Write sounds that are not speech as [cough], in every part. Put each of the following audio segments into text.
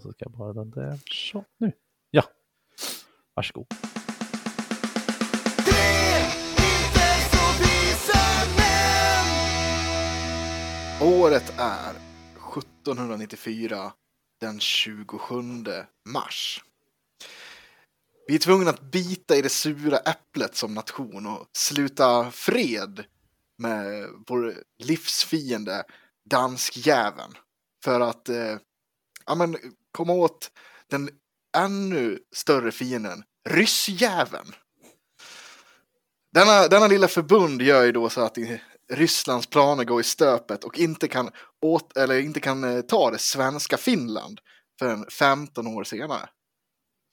så ska jag bara den där. Så, nu. Ja. Varsågod. Året är 1794 den 27 mars. Vi är tvungna att bita i det sura äpplet som nation och sluta fred med vår livsfiende danskjäveln. För att eh, ja, men, komma åt den ännu större fienden, ryssjäveln. Denna, denna lilla förbund gör ju då så att Rysslands planer går i stöpet och inte kan, åt, eller inte kan eh, ta det svenska Finland förrän 15 år senare.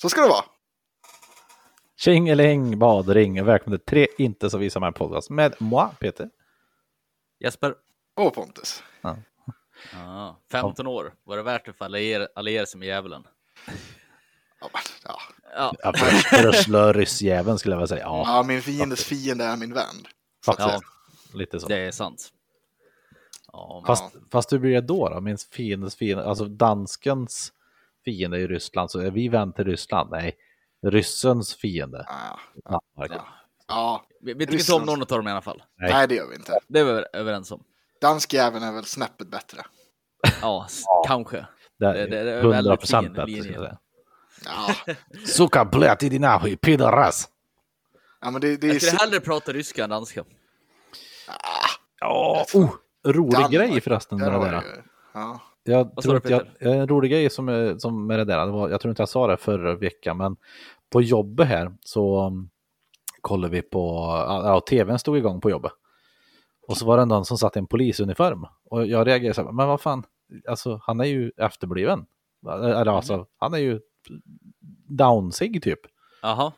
Så ska det vara. Tjingeling badring. Välkommen till Tre inte så visa mig podcast med moi, Peter. Jesper? Och Pontus. Ja, 15 år. Var det värt det för att alliera, alliera sig med djävulen? Ja, ja. Ja, Ja, för, för att slå ryssjäveln skulle jag vilja säga. Ja, ja, min fiendes fiende är min vän. Så säga. Lite så. det är sant. Ja, Fast, fast hur blir det då? då? Min fiendes fiende, alltså danskens fiende i Ryssland, så är vi vän till Ryssland? Nej, ryssens fiende. Ja, ja. ja. vi, vi tycker inte om någon av dem i alla fall. Nej. Nej, det gör vi inte. Det är vi överens om. Danskjäveln är väl snäppet bättre. Ja, kanske. Det det- det är är väldigt 100 procent bättre. Ja, Suka blöt i dina skit, pidaras! ja men det, det är Jag skulle så... hellre prata ryska än danska. Ja, oh, rolig Danmark. grej förresten med Där det där. Ja. Jag tror inte jag, en rolig grej som, är- som med det där, det var, jag tror inte jag sa det förra veckan, men på jobbet här så um, kollade vi på, ja, tvn stod igång på jobbet. Och så var det någon som satt i en polisuniform. Och jag reagerade så här, men vad fan, alltså han är ju efterbliven. Eller alltså, han är ju downsig typ. Jaha.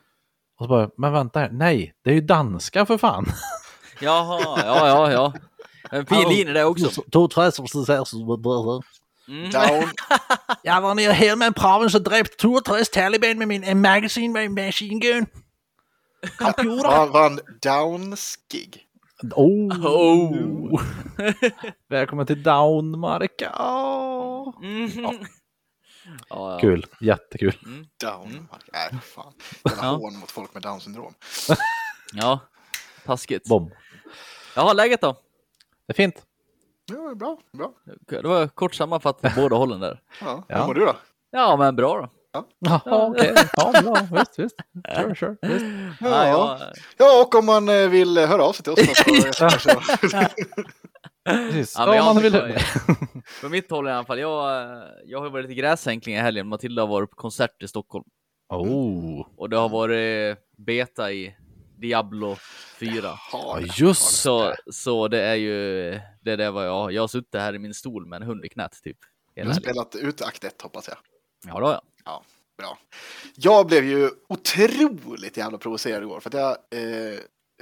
Och så bara, men vänta här, nej, det är ju danska för fan. Jaha, ja, ja, ja. En fin linje det också. Två trädsorter Mm. Down. Jag var nere här med en province och dräpte 32 taliban med min magasin med en machine gun. Computer. Var, var han downskig? Oh. Oh. [laughs] Välkommen till Downmarka. Oh. Mm. Ja, ja. Kul, jättekul. Down? Nej, fan. Jävla Ja. hån mot folk med down syndrom. [laughs] Ja, taskigt. Bom. Jaha, läget då? Det är fint. Ja, det är bra. bra. Det var kort sammanfattat på båda hållen där. Ja. Ja. Hur mår du då? Ja, men bra då. Jaha, okej. Ja, bra. Visst, visst. Sure, sure. Visst. Ja, ja. Ja, och om man eh, vill höra av sig till oss så, [laughs] så, så Precis. Ja, Ja, man har vill... inte- För mitt håll i alla fall. Jag, eh, jag har varit lite gräsänkling i helgen. Matilda har varit på konsert i Stockholm. Oh, Och det har varit beta i Diablo 4. ja, har det. just Så, så det är ju, det är det vad jag, jag har suttit här i min stol med en hund i knät typ. Du har spelat ut akt 1 hoppas jag. Ja, det har jag. Ja, bra. Jag blev ju otroligt jävla provocerad igår för att jag, eh,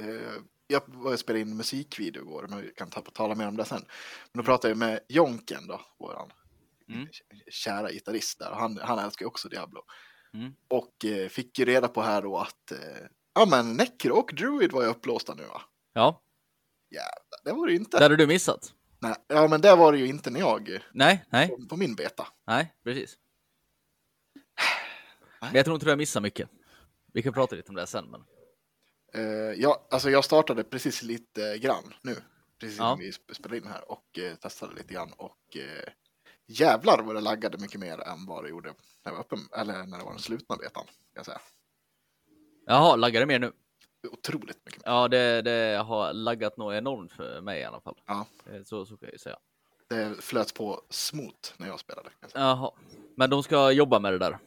eh, jag spelade in musikvideo igår, men vi kan ta, tala mer om det sen. Men då pratade jag med Jonken då, våran Mm. kära gitarrist där. Han, han älskar ju också Diablo. Mm. Och eh, fick ju reda på här då att eh, ja men Necro och Druid var ju upplåsta nu va? Ja, Jävlar, det var det ju inte. det hade du missat. Nej, ja men det var det ju inte när jag, Nej, nej, på, på min beta. nej, precis. Men jag tror inte du har missat mycket. Vi kan prata lite om det sen, men Eh, ja, alltså jag startade precis lite grann nu. Precis Ja. innan vi sp- spelade in här och eh, testade lite grann och eh, jävlar vad det laggade mycket mer än vad det gjorde när var öppen, eller när det var den slutna betan. Kan jag säga. jaha, laggar det mer nu? Otroligt mycket mer. Ja, det, det har laggat något enormt för mig i alla fall. Ja. Så, så kan jag ju säga. Det flöt på smooth när jag spelade. Jag. Jaha, men de ska jobba med det där.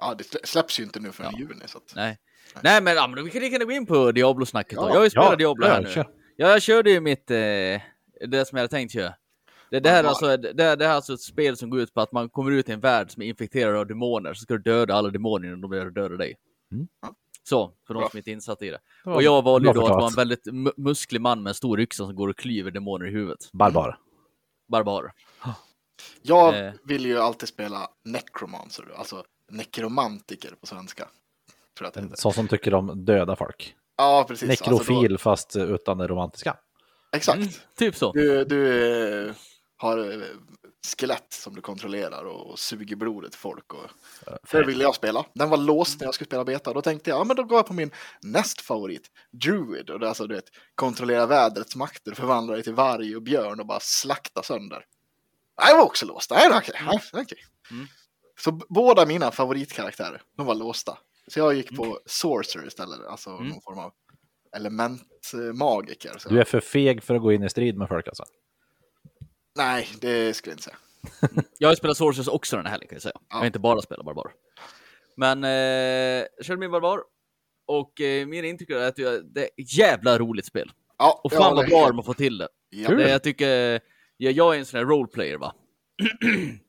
Ja, det slä- släpps ju inte nu förrän Ja. i juni. Så att, Nej, nej, men, ja, men vi kan lika gärna gå in på Diablo-snacket då. Ja, Jag har ju spelat ja, Diablo ja, här nu. kör. Ja, jag körde ju mitt, eh, det som jag hade tänkt köra. Det, det, här är alltså, det, det här är alltså ett spel som går ut på att man kommer ut i en värld som är infekterad av demoner, så ska du döda alla demoner innan de börjar döda dig. Mm. Så, för de som inte är insatta i det. Och jag valde då att vara en väldigt mu- musklig man med en stor yxa som går och klyver demoner i huvudet. Barbar. Barbar. jag Eh. vill ju alltid spela necromancer, alltså nekromantiker på svenska. Tror jag att det. Sån som tycker om döda folk. Ja, precis. Nekrofil Alltså fast utan det romantiska. då, exakt. Mm, typ så. Du, du eh, har eh, skelett som du kontrollerar och, suger blodet till folk. Och... Det ville jag spela. Den var låst när jag skulle spela beta. Då tänkte jag, ja men då går jag på min näst favorit, Druid. Och det är alltså, du vet, kontrollera vädrets makter, förvandla dig till varg och björn och bara slakta sönder. Nej, jag var också låst. Nej, okej. Okay. Nej, okay. Mm. Så båda mina favoritkaraktärer, de var låsta. Så jag gick på Sorcerer istället, alltså Mm. någon form av elementmagiker. Så. Du är för feg för att gå in i strid med folk alltså. Nej, det skulle jag inte säga. [laughs] Jag har spelat Sorcerers också den här helgen kan jag säga. Jag har Ja. inte bara spelat Barbar. Men eh, jag körde min Barbar. Och eh, min intryck är att jag- det är ett jävla roligt spel. Ja, Och fan vad bra de har fått till det. Ja. Det jag tycker, jag, jag är en sån här roleplayer va. [clears throat] [clears throat]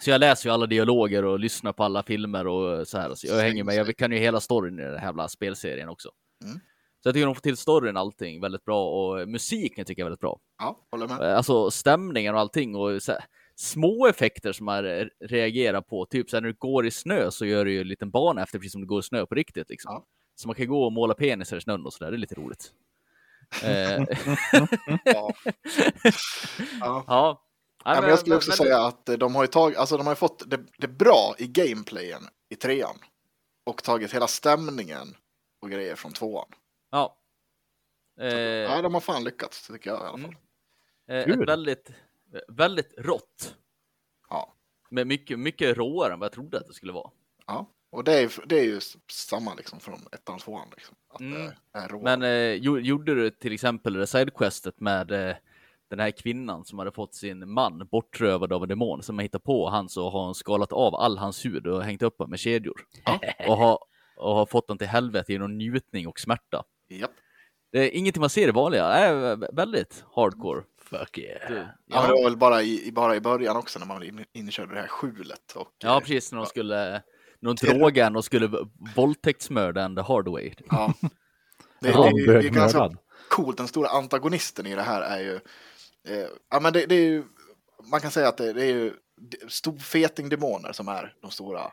så jag läser ju alla dialoger och lyssnar på alla filmer och så här. Så jag hänger med, jag kan ju hela storyn i den här jävla spelserien också. Mm. Så jag tycker de får till storyn allting väldigt bra och musiken tycker jag är väldigt bra. Ja, håller med. Alltså stämningen och allting och så här, små effekter som man re- reagerar på. Typ så här, när du går i snö så gör du ju en liten bana efter precis som du går i snö på riktigt. Liksom. Ja. Så man kan gå och måla penisar i snön och sådär. Det är lite roligt. [laughs] eh, Ja. [laughs] Ja. ja. Ja, men jag skulle också säga att eh, de har ju, tag, alltså, de har ju fått det, det bra i gameplayen i trean. Och tagit hela stämningen och grejer från tvåan. Ja. Eh, Ja, de har fan lyckats, tycker jag i alla fall. Mm. eh, Kul. ett väldigt, väldigt rått. Ja. Men mycket, mycket råare än vad jag trodde att det skulle vara. Ja. Och det är, det är ju samma liksom från ettan och tvåan. Liksom, att Mm. det är. Men eh, gjo- gjorde du till exempel det sidequestet med eh, den här kvinnan som hade fått sin man bortrövad av en demon som har hittat på han så har hon skalat av all hans hud och hängt upp honom med kedjor. Och har, och har fått honom till helvete genom njutning och smärta. Japp. Det är ingenting man ser i vanliga, det är väldigt hardcore. Fuck yeah. Du, Ja, men det ja, var väl bara i, bara i början också när man var in- inkörd i det här skjulet. Och, ja, precis när de skulle, när de drogade en och skulle våldtäktsmörda en the hard way. Ja. Det, Ja, det, det är ganska coolt. Den stora antagonisten i det här är ju... Eh, ja, men det, det är ju... Man kan säga att det, det är ju d- storfetingdemoner som är de stora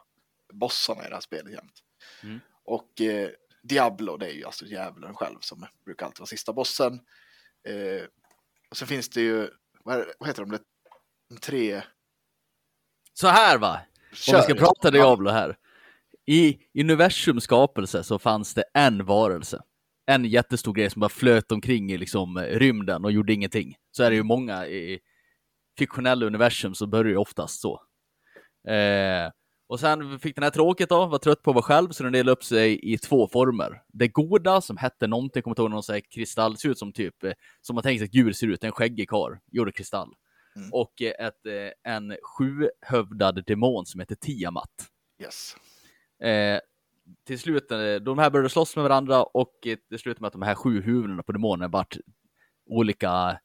bossarna i det här spelet jämt. Mm. Och eh, Diablo, det är ju alltså djävulen själv som brukar alltid vara sista bossen. Eh, och så finns det ju... Vad, det- vad heter de? Det, tre... Så här va, Om vi ska Kör. prata Diablo här. I universums skapelse så fanns det en varelse. En jättestor grej som bara flöt omkring i liksom rymden och gjorde ingenting. Så är det ju många i fiktionella universum så börjar det ju oftast så. Eh, och sen fick den här tråkigt då, var trött på att vara själv, så den delade upp sig i två former. Det goda som hette någonting, kommer inte ihåg någon sån här kristall, ser ut som typ, eh, som man tänker sig att Gud ser ut, en skäggig karl, gjorde kristall. Mm. Och eh, ett, eh, en sjuhövdad demon som heter Tiamat. Yes. Eh, till slut, eh, de här började slåss med varandra och eh, det slutade med att de här sju huvudena på demonerna vart olika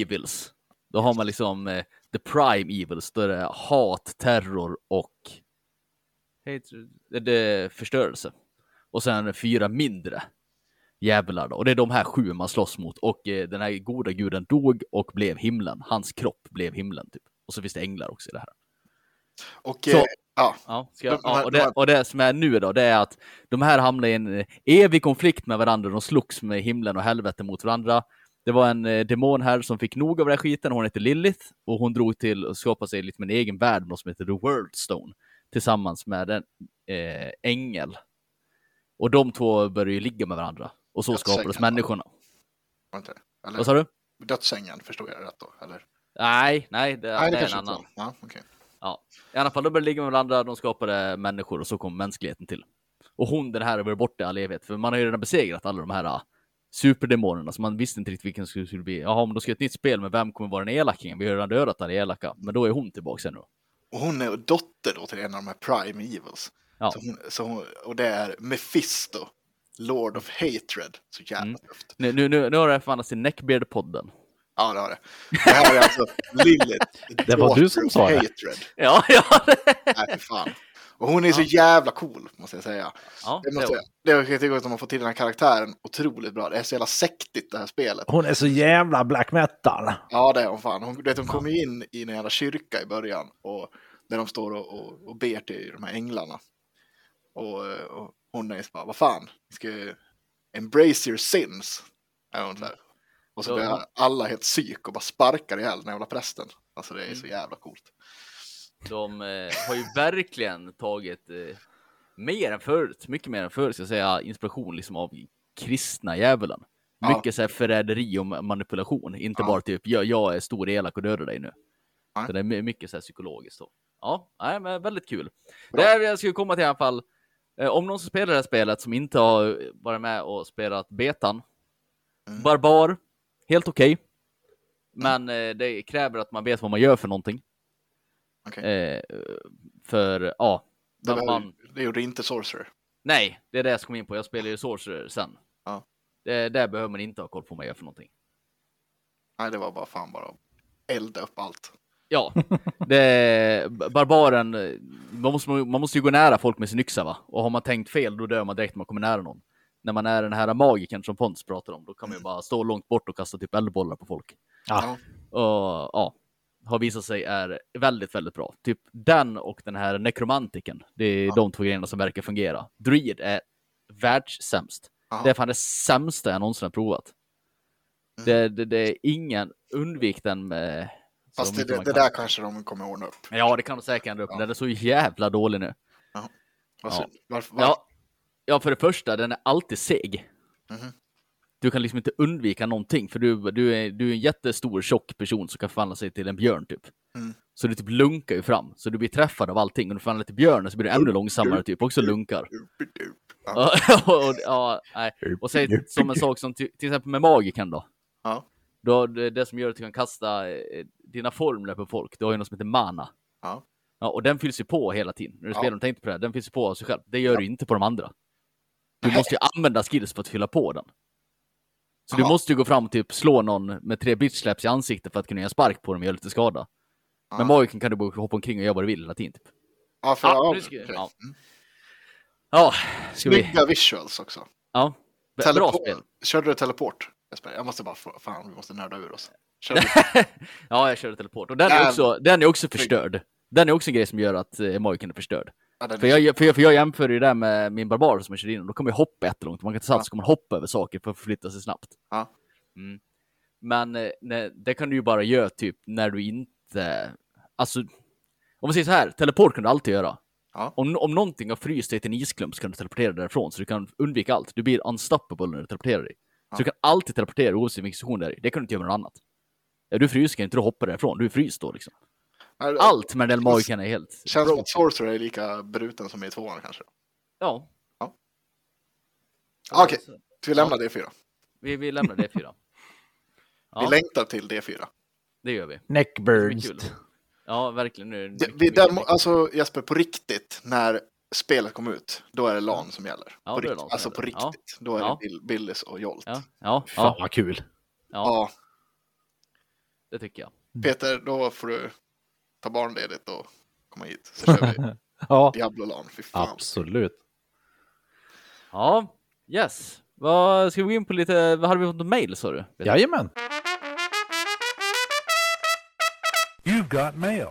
evils. Då har man liksom eh, the prime evils, då är det hat, terror och hatred, det- förstörelse. Och sen fyra mindre jävlar då. Och det är de här sju man slåss mot. Och eh, den här goda guden dog och blev himlen. Hans kropp blev himlen typ. Och så finns det änglar också i det här. Och Så- eh, ja, Ja, jag, ja och, de det, och det som är nu då, det är att de här hamnar i en eh, evig konflikt med varandra. De slogs med himlen och helvete mot varandra. Det var en eh, demon här som fick nog av den här skiten. Hon heter Lilith och hon drog till att skapa sig lite med en egen värld, något som heter The World Stone, tillsammans med en eh, ängel. Och de två började ju ligga med varandra. Och så skapades människorna. inte det? Eller Vad sa du? dödsängeln, förstod jag det rätt då? Eller? Nej, nej, det, Nej, det är en annan. Ja, okej. Ja, i alla fall, de började ligga med varandra, de skapade människor och så kom mänskligheten till. Och hon, den här, var borta i all evighet, för man har ju redan besegrat alla de här ah, superdemonerna, så man visste inte riktigt vilken skulle skulle bli. Jaha, men då ska jag ett nytt spel, men vem kommer vara den elakingen? Vi har ju redan dödat alla elaka, men då är hon tillbaka nu. Och hon är dotter då till en av de här prime evils. Ja. Så hon, så hon, och det är Mephisto, Lord of Hatred. Så jävla Mm. tufft. Nu, nu, nu, nu har det förvandlats till Neckbeard-podden. Ja, det har det. Det här är alltså Lilith. [laughs] Det var du som sa det. Hatred. Ja, ja! [laughs] Nej, fan. Och hon är så jävla cool, måste jag säga. ja Det det måste var- jag, det jag att de har fått till den här karaktären otroligt bra. Det är så jävla sektigt det här spelet. Hon är så jävla black metal. Ja, det är hon fan. Hon, vet, hon kommer ju in i en jävla kyrka i början och där de står och, och, och ber till de här änglarna. Och, och hon är så bara, vad fan, ni ska ju embrace your sins. Är hon så här. Och så Ja, blir alla helt psyk och bara sparkar ihjäl den jävla prästen. Alltså det är så Mm. jävla coolt. De eh, har ju verkligen tagit eh, mer än förut, mycket mer än förut, ska jag säga, inspiration liksom av kristna djävulen. Ja. Mycket så här förräderi och manipulation, inte Ja. bara typ jag, jag är stor elak och dödar dig nu. Nej. Så det är my- mycket så här psykologiskt. Så. Ja, nej, men väldigt kul. Bra. Det här jag skulle komma till i alla fall. Eh, om någon som spelar det här spelet som inte har varit med och spelat betan. Mm. Barbar, helt okej. Men eh, det kräver att man vet vad man gör för någonting. Okej. Eh, för, ja. Det, var, man, det gjorde inte Sorcerer. nej, det är det jag ska komma in på. Jag spelar ju Sorcerer sen. Ja. Det, där behöver man inte ha koll på vad man gör för någonting. Nej, det var bara fan bara elda upp allt. Ja, det, barbaren, eh, man måste, man måste ju gå nära folk med sin yxa va? Och har man tänkt fel då dör man direkt när man kommer nära någon. När man är den här magikern som Pontus pratar om, då kan man ju bara stå långt bort och kasta typ eldbollar på folk. Ja. Och ja, har visat sig är väldigt, väldigt bra. Typ den och den här nekromantiken. Det är Ja. de två grejerna som verkar fungera. Druid är världssämst. Jaha. Det är fan det sämsta jag någonsin har provat. Mm. Det, det, det är ingen, undvik den med... Fast det, det, där kanske de kommer ordna upp. Ja, det kan de säkert ändra upp. Ja. Den är så jävla dålig nu. Ja. synd. Varför, varför? Ja, ja, för det första, den är alltid seg. Mhm. Du kan liksom inte undvika någonting, för du, du, är, du är en jättestor tjock person som kan förvandla sig till en björn typ. Mm. Så du typ lunkar ju fram, så du blir träffad av allting. Och du förvandlar till björnen så blir du ännu långsammare typ, också lunkar. Ja. Ja, [laughs] och, ja, nej. och säg som en sak som till, till exempel med magiken då. Ja. då det, det som gör att du kan kasta eh, dina formler på folk, du har ju något som heter mana. Ja. Ja, och den fylls ju på hela tiden. När du Ja. spelar och tänkte på det, här, den fylls ju på av sig själv. Det gör Ja. du inte på de andra. Du måste ju använda skills för att fylla på den. Så du Jaha. måste ju gå fram och typ slå någon med tre bitchslaps i ansiktet för att kunna göra spark på dem och göra lite skada. Ja. Men magiken kan du bara hoppa omkring och göra vad du vill hela tiden. Typ. Ja, för, Ja, ska- ja. Mm. Ja, ska vi... Snygga visuals också. Ja, bra Teleport. spel. Körde du teleport? Jag måste bara, få- fan vi måste nörda ur oss. Körde du? [laughs] ja, jag körde teleport. Och den är också, den är också förstörd. Den är också en grej som gör att eh, magiken är förstörd. Ja, är För jag, för, jag, för jag jämför ju det med min barbar som jag körde in, då kommer jag hoppa jättelångt. Man kan inte sats, Ja. kommer man hoppa över saker för att förflytta sig snabbt. Ja. Mm. Men eh, nej, det kan du ju bara göra typ när du inte... Alltså, om man säger så här, teleport kan du alltid göra. Ja. Om, om någonting har fryst dig till en isklump så kan du teleportera därifrån, så du kan undvika allt. Du blir unstoppable när du teleporterar dig. Ja. Så du kan alltid teleportera oavsett vilken situation det är i. Det kan du inte göra med något annat. Är du fryst kan inte du hoppa därifrån, du är fryst då liksom. Allt med den magiken är helt... Känns som att Sorcerer är lika bruten som i tvåan kanske. Ja. Ja. Okej. Så vi lämnar D4. Vi, vi lämnar det fyra. [laughs] Vi Ja, längtar till D4. det gör vi. Neckburns. Ja, verkligen. Nu det mycket, vi, där, alltså Jesper, på riktigt, när spelet kom ut, då är det LAN som gäller. Ja, på då är det rikt- LAN som alltså på gäller. Ja. riktigt. Då är Ja. det Bill, Billys och Jolt. Ja, ja, Fan ja, vad kul. ja, Ja, det tycker jag. Peter, då får du ta barnledigt och komma hit. Så kör vi [laughs] Ja, Diablo LAN. Fy fan. absolut. Ja, yes. Vad, ska vi gå in på lite, vad hade vi fått något mail sa du? Jajamän. You've got mail.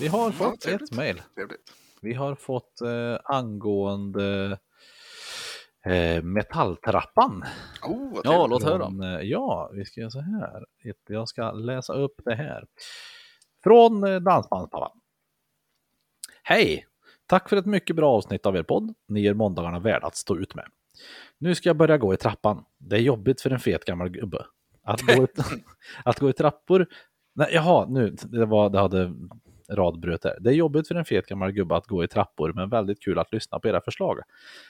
Vi har fått trevligt. ett mejl. Trevligt. Vi har fått eh, angående eh, metalltrappan. Oh, Ja, låt höra. Eh, ja, vi ska göra så här. Jag ska läsa upp det här. Från eh, Dansbandspappan. Hej! Tack för ett mycket bra avsnitt av er podd. Ni gör måndagarna värda att stå ut med. Nu ska jag börja gå i trappan. Det är jobbigt för en fet gammal gubbe. Att gå i, [laughs] [laughs] att gå i trappor... Nej, jaha, nu, det, var, det hade radbröt där. Det är jobbigt för en fet gammal gubbe att gå i trappor, men väldigt kul att lyssna på era förslag.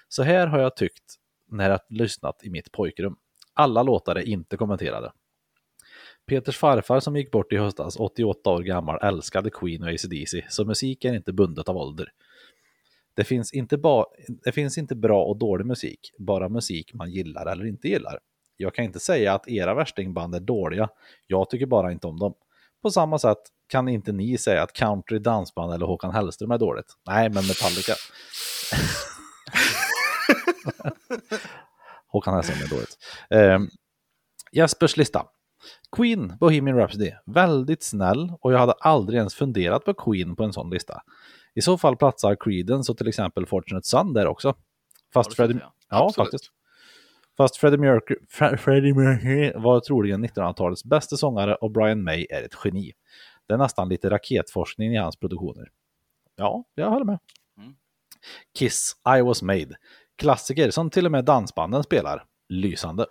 Så här har jag tyckt när jag lyssnat i mitt pojkrum. Alla låtar är inte kommenterade. Peters farfar som gick bort i höstas, 88 år gammal, älskade Queen och AC/DC, så musik är inte bundet av ålder. Det finns, inte ba- det finns inte bra och dålig musik, bara musik man gillar eller inte gillar. Jag kan inte säga att era värstingband är dåliga, jag tycker bara inte om dem. På samma sätt kan inte ni säga att country, dansband eller Håkan Hellström är dåligt. Nej, men Metallica. [laughs] Håkan Hellström är dåligt. Eh, Jespers lista. Queen, Bohemian Rhapsody. Väldigt snäll och jag hade aldrig ens funderat på Queen på en sån lista. I så fall platsar Creedence och till exempel Fortunate Son där också. Fast Freddie... Ja, Absolut. faktiskt. Fast Freddie Mercury, Fre- Freddie Mercury var troligen 1900-talets bästa sångare och Brian May är ett geni. Det är nästan lite raketforskning i hans produktioner. Ja, jag håller med. Mm. Kiss, I was made. Klassiker som till och med dansbanden spelar. Lysande.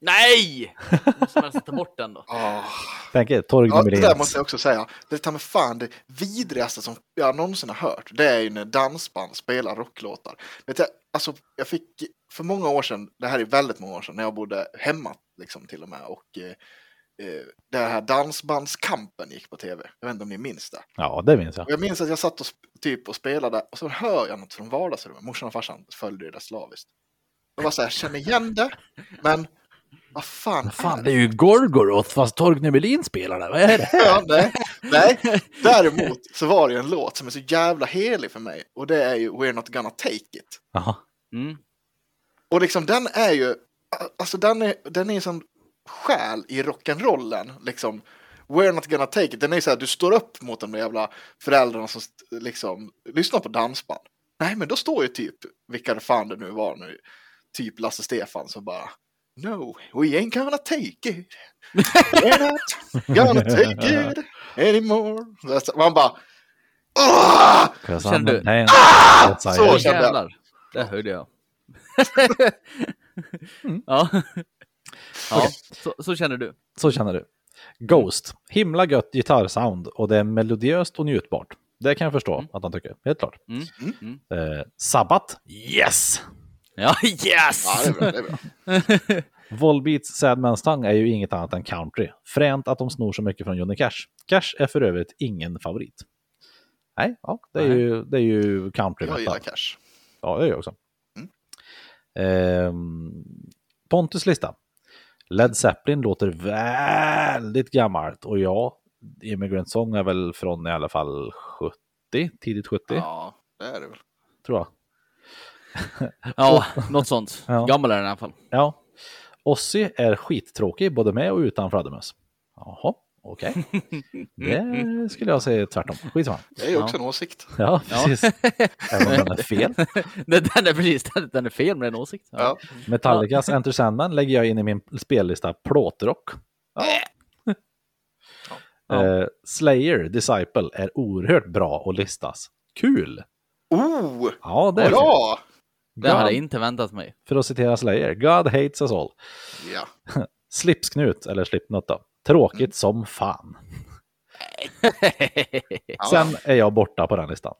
Nej! [laughs] Måste man ta bort den då? Ah. Tänk er, Torgny Ja, det där måste jag också säga. Det tar med fan det vidrigaste som jag någonsin har hört. Det är ju när dansband spelar rocklåtar. Vet jag, alltså, jag fick för många år sedan, det här är väldigt många år sedan, när jag bodde hemma liksom till och med. Och eh, eh, det här dansbandskampen gick på tv. Jag vet inte om ni minns det. Ja, det minns jag. Och jag minns att jag satt och, typ, och spelade och så hör jag något från vardagsrummet. Morsan och farsan följde det slaviskt. Jag var så här, känner igen det, men vad fan, Fan, det är ju Gorgoroth fast Torgny Melin spelar det. Vad är det? [laughs] Ja, nej, nej. Däremot så var det ju en låt som är så jävla helig för mig och det är ju We're Not Gonna Take It. Jaha. Mm. Och liksom den är ju, alltså den är, den är en sån själ i rock'n'rollen liksom. We're not gonna take it. Den är så här, du står upp mot de där jävla föräldrarna som liksom lyssnar på dansband. Nej, men då står ju typ, vilka det fan det nu var nu, typ Lasse Stefan som bara No, we ain't gonna take it. [laughs] We're not gonna take it anymore. Så Man bara Åh! Känner du? Nej, Så kände jag. jävlar. Det hörde jag. ja. ja så, så känner du. Så känner du. Ghost. Himla gött gitarrsound och det är melodiöst och njutbart. Det kan jag förstå att han tycker, helt klart. Mm. Mm. Eh, Sabbat. Yes! [laughs] Ja, yes! Ja, det är bra. Det är bra. [laughs] Volbeats Sad Man's Tongue är ju inget annat än country. Fränt att de snor så mycket från Johnny Cash. Cash är för övrigt ingen favorit. Nej, ja, det är Nej. ju, det är ju country Jag gillar cash. Ja, det gör jag också. Mm. Ehm, Pontus lista. Led Zeppelin låter väldigt gammalt och ja, Immigrant Song är väl från i alla fall 70, tidigt 70 Ja, det är det väl. tror jag. [laughs] Ja, [laughs] något sånt. Ja. Gammal är den i alla fall. Ja. Ozzy är skittråkig både med och utan fladdermöss. Jaha, okej. [laughs] Det skulle jag säga tvärtom. Skitsamma. Det är ju också en åsikt. Ja, precis. Även om den är fel. Den är precis, den, är fel med en åsikt. Ja. Metallicas Enter Sandman lägger jag in i min spellista plåtrock. Ja. Ja. Eh, Slayer Disciple är oerhört bra att listas. Kul! Oh! Ja, det är det. Bra! Det hade jag God, inte väntat mig. för att citera Slayer. God hates us all. Ja. [laughs] Slipsknut, eller Slipknot då. Tråkigt Mm. som fan. [laughs] Sen är jag borta på den listan.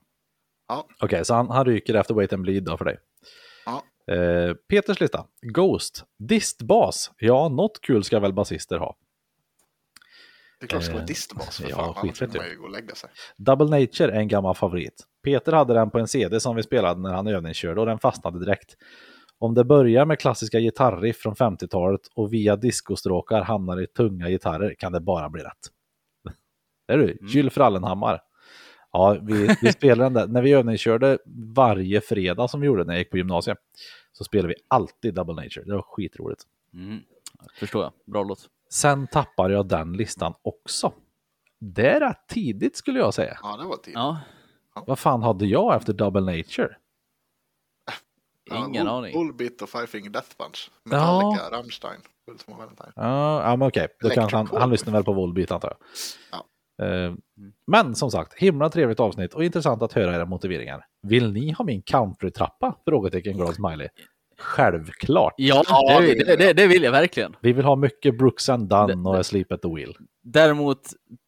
Ja. Okej, så han, han ryker efter Wait and Bleed då för dig. Ja. Eh, Peters lista. Ghost. Distbas. Ja, något kul ska väl basister ha. Det är klart det ska vara Eh, distbas för ja, fan. Annars vill man ju gå och lägga sig. Double Nature är en gammal favorit. Peter hade den på en CD som vi spelade när han övningskörde och den fastnade direkt. Om det börjar med klassiska gitarriff från 50-talet och via discostråkar hamnar i tunga gitarrer kan det bara bli rätt. [laughs] Det är du, Gyll Frallenhammar. Ja, vi, vi spelade den där. När vi övningskörde varje fredag som vi gjorde när jag gick på gymnasiet så spelade vi alltid Double Nature. Det var skitroligt. Mm. Förstår jag. Bra låt. Sen tappar jag den listan också. Det är rätt tidigt skulle jag säga. Ja, det var tid. Ja, Vad fan hade jag efter Double Nature? ingen aning. Bullbit och Five Finger Death Punch. Metallica, Rammstein. Som Valentine. Ja, ja men okej. Då Electric kanske han, lyssnar väl på Volbeat antar jag. Ja. Eh, men som sagt, himla trevligt avsnitt och intressant att höra era motiveringar. Vill ni ha min countrytrappa? Frågetecken glad smiley. Självklart. Ja, det, det- det, det, det vill jag verkligen. Vi vill ha mycket Brooks and Dunn och Sleep at the Wheel. Däremot,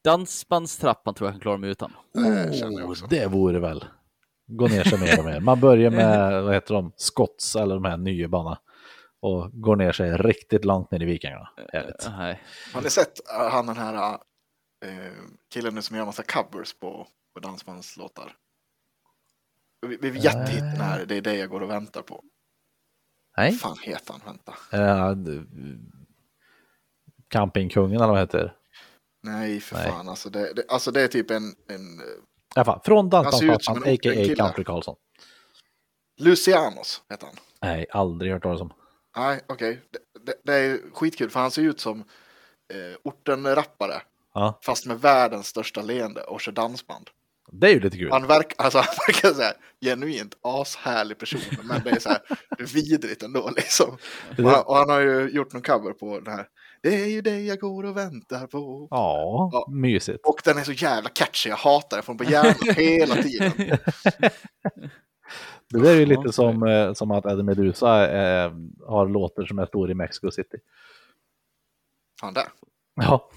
dansbandstrappan tror jag kan klara mig utan. Oh, också. det vore väl. Gå ner sig mer och mer. Man börjar med, [laughs] vad heter de, Scotts eller de här nya bana och går ner sig riktigt långt ner i vikingarna. Härligt. Nej. Har ni sett uh, han den här uh, killen nu som gör massa covers på, på dansbandslåtar? Vi, vi jättehit den här, det är det jag går och väntar på. Nej. Vad fan heter han? Vänta. D- campingkungen eller vad heter. Nej, för Nej. fan. Alltså det, det, alltså det är typ en, en uh, alla fall, från Dansbandspappan, a.k.a. Country Karlsson. Lucianos heter han. Nej, aldrig hört talas om. Nej, okej. Det, det, det är skitkul för han ser ut som eh, orten-rappare. Ja, Fast med världens största leende och kör dansband. Det är ju lite kul. Han verkar, alltså, [laughs] han verkar så här, genuint ashärlig person, men det är så här vidrigt ändå liksom. Och han, och han har ju gjort någon cover på den här Det är ju dig jag går och väntar på. Ja, Ja. mysigt. Och den är så jävla catchy, jag hatar den, får den på hjärnan [laughs] hela tiden. [laughs] Det där är ju lite som, eh, som att Eddie Meduza eh, har låtar som är stora i Mexico City. Fan där. Ja,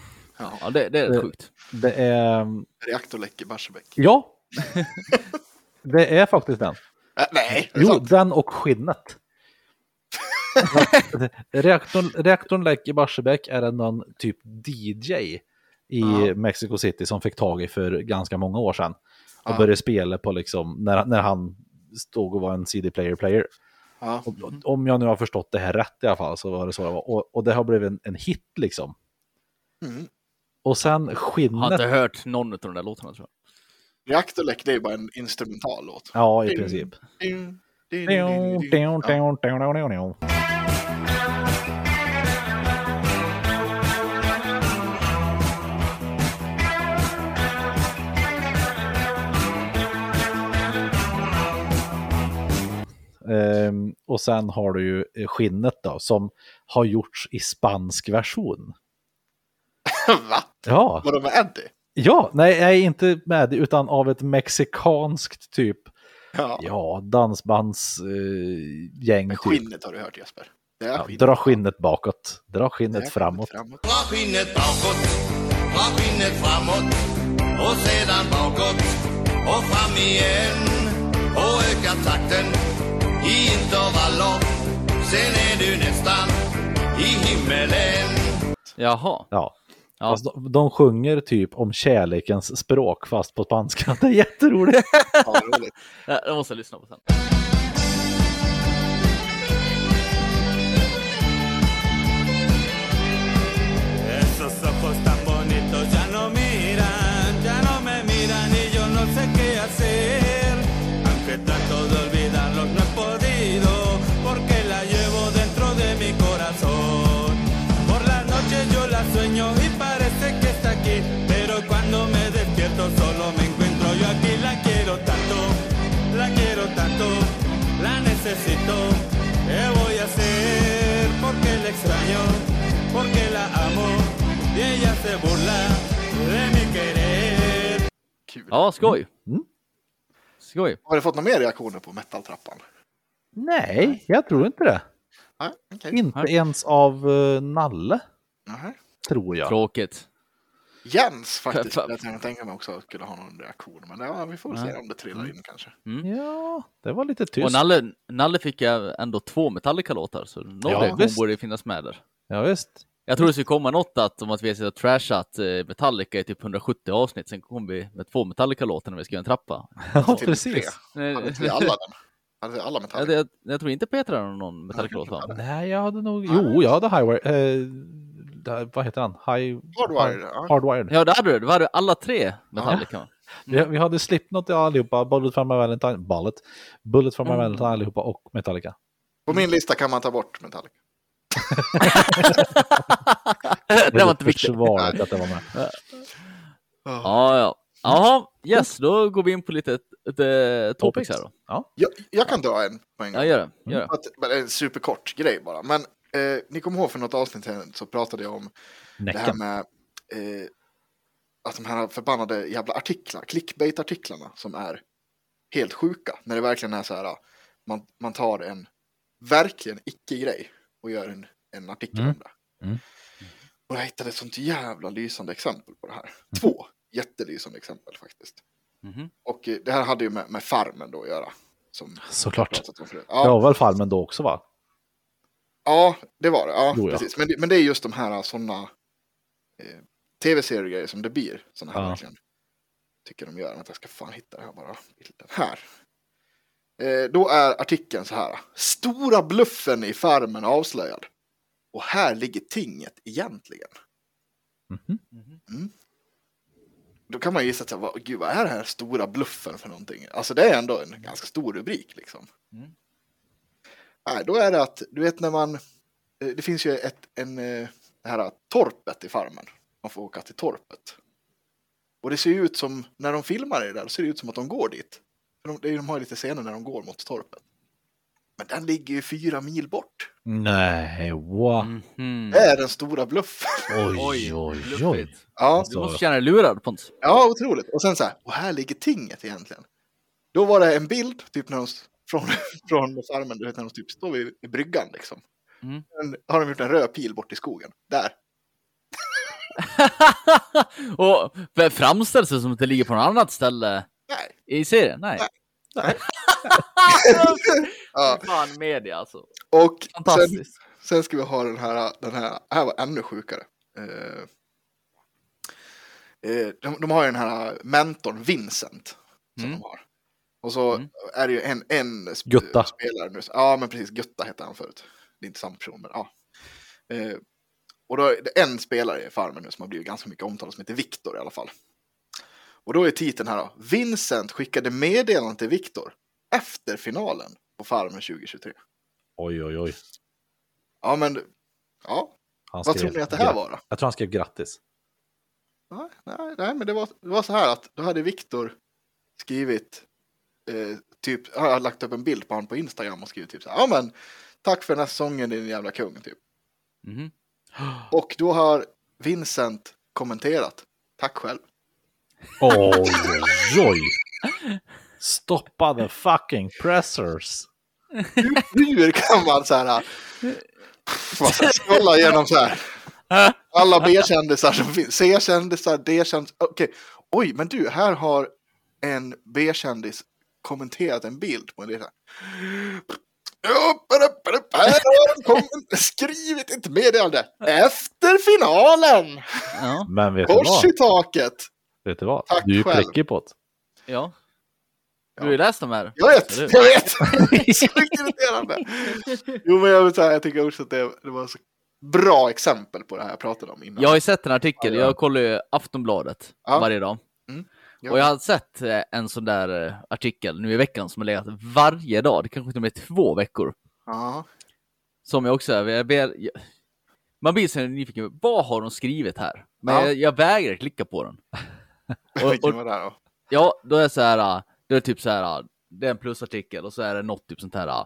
Ja. Det, det är Det- rätt sjukt. det är... Reaktorläck i Barsebäck. Ja, [laughs] det är faktiskt den. Äh, nej, Jo, sant. den och skinnet. [laughs] reaktorn, reaktorn läck i Barsebäck är det någon typ DJ i Ja. Mexico City som fick tag i för ganska många år sedan. Och Ja. började spela på liksom, när, när han stod och var en CD-player-player. Ja. Och- Om jag nu har förstått det här rätt i alla fall så var det så det var. Och, och det har blivit en, en hit liksom. Mm. Och sen Jag har inte skinnet. hört någon av de där låtarna tror jag. Reaktorläck, det är bara en instrumental låt. Ja, i princip. Ding, ding, ding. Ehm, och sen har du ju skinnet då, som har gjorts i spansk version. [laughs] Va? Ja, Vadå med Eddie? ja, nej, nej, inte med det, utan av ett mexikanskt typ, Ja. ja, dansbandsgäng eh, typ. Skinnet har du hört Jesper. Är Ja, skinnet. dra skinnet bakåt, dra är skinnet framåt. framåt. Dra skinnet bakåt, dra skinnet framåt och sedan bakåt och fram igen och öka takten i intervaller. Sen är du nästan i himmelen. Jaha. Ja. Ja. Fast de, de sjunger typ om kärlekens språk fast på spanska. [laughs] Det är jätteroligt. Ja, roligt. Ja, Det måste jag lyssna på sen. necesito. ¿Qué voy a hacer? Porque la extraño, porque la amo y ella se burla de mi querer. Kul. Ja, skoj. Mm. Skoj. Har du fått några mer reaktioner på metaltrappan? Nej, jag tror inte det. Nej, okej. Inte Nej. ens av uh, Nalle, Nähä. tror jag. Tråkigt. Jens faktiskt, Fa- jag kan tänka mig också skulle ha någon reaktion. Men ja, vi får väl se om det trillar in kanske. Ja, det var lite Och tyst. Nalle, Nalle fick jag ändå två Metallica-låtar, så någon Ja, reaktion borde finnas med där. Ja, visst. Jag tror det skulle komma något att, om att vi har suttit och trashat Metallica i typ 170 avsnitt, sen kom vi med två Metallica-låtar när vi skrev en trappa. Ja, tre. precis. Hade vi alla den? Hade alla jag, Metallica? jag, jag tror inte Peter har någon Metallica-låt va? Nej, jag hade nog... Jo, jag hade Highwire. Eh, där, vad heter han? High... Hardwired, ja. Hardwired. Ja, det hade du. Det hade alla tre Metallica. [laughs] Vi, vi hade Slipknot i allihopa, Bullet from my Valentine, Bullet, Bullet from my Mm. Valentine allihopa och Metallica. På min lista kan man ta bort Metallica. [laughs] det var inte viktigt. Att det var med. Ja, ja. Jaha, yes, då går vi in på lite uh, topics här då. Ja. Jag, jag kan dra en på en gång. Ja, gör det. Gör det. Att, en superkort grej bara. Men eh, ni kommer ihåg för något avsnitt sedan så pratade jag om det här med eh, att de här förbannade jävla artiklarna, clickbait-artiklarna som är helt sjuka. När det verkligen är så här, man, man tar en verkligen icke-grej och gör en, en artikel Mm. om det. Mm. Och jag hittade ett sånt jävla lysande exempel på det här. Två jättelysande exempel faktiskt. Mhm. Och eh, det här hade ju med, med farmen då att göra. Som Såklart. förut. Det var väl Farmen då också va? Ja, det var det. Ja, Jo, ja. precis. Men, det, men det är just de här sådana eh, tv-seriegrejer som det blir. Sådana här Ja. verkligen. Tycker de gör. Att jag ska fan hitta det här bara. Bilden här. Eh, då är artikeln så här. Stora bluffen i farmen avslöjad. Och här ligger tinget egentligen. Mhm. Då kan man gissa att vad, gud, vad är det här stora bluffen för någonting? Alltså det är ändå en ganska stor rubrik liksom. Mm. Nej, då är det att, du vet när man, eh, det finns ju ett, en, eh, det här torpet i farmen. Man får åka till torpet. Och det ser ju ut som, när de filmar det där, ser det ut som att de går dit. De, det är- de har ju lite scener när de går mot torpet. Men den ligger ju fyra mil bort. Nej, what? Mhm. Det är den stora bluffen. [laughs] Oj, Oj, oj. Ja, Du måste känna dig lurad Pontus. ja otroligt. Och sen så här, och här ligger tinget egentligen. Då var det en bild, typ när de, från, [laughs] från farmen, du vet när de typ står vid, bryggan liksom. Mm. Sen har de gjort en röd pil bort i skogen. Där. [laughs] och framställs det som att det ligger på något annat ställe Nej. i serien? Nej. Nej. [laughs] Ja. Fan media alltså. Och sen, sen ska vi ha den här, den här, här var ännu sjukare. Eh, de, de har ju den här mentorn Vincent. Som Mm. de har. Och så Mm. är det ju en, en sp- Gutta. spelare nu. Ja, men precis. Gutta hette han förut. Det är inte samma person, men ja. Eh, och då är det en spelare i Farmen nu som har blivit ganska mycket omtalad som heter Viktor i alla fall. Och då är titeln här då. Vincent skickade meddelande till Viktor efter finalen på Farmen 2023. Oj, oj, oj. Ja, men ja, Han vad tror ni att det här var då? Jag tror han skrev grattis. Nej, nej, nej men det var, det var så här att då hade Viktor skrivit eh, typ, har jag lagt upp en bild på honom på Instagram och skrivit typ så här, ja men tack för den här säsongen din jävla kung typ. Mhm. Och då har Vincent kommenterat, tack själv. Oj, oj, oj. Stoppa the fucking pressers. Hur kan man så här, pff, man ska scrolla igenom så här, alla B-kändisar som finns, C-kändisar, D-kändisar, okej, oj, men du, här har en B-kändis kommenterat en bild på en del. Skrivit ett meddelande efter finalen. Ja. Men vet du Kors vad? i taket. Vet du vad? Tack du är ju prickig på det. ja. Du har ju läst de här. Jag vet, jag vet. [laughs] Så irriterande. Jo, men jag, vill säga, jag tycker också att det, det var så bra exempel på det här jag pratade om innan. Jag har ju sett en artikel, Ja, ja. jag kollar ju Aftonbladet Ja. varje dag. Ja. Och jag har sett eh, en sån där eh, artikel nu i veckan som har legat varje dag, det kanske till och med två veckor. Ja. Som jag också, jag ber, man blir så nyfiken, vad har de skrivit här? Men Ja. jag, jag vägrar klicka på den. [laughs] Och- och- då? Ja, då är det så här, äh, då är det typ så här, det är en plusartikel och så är det något typ sånt här,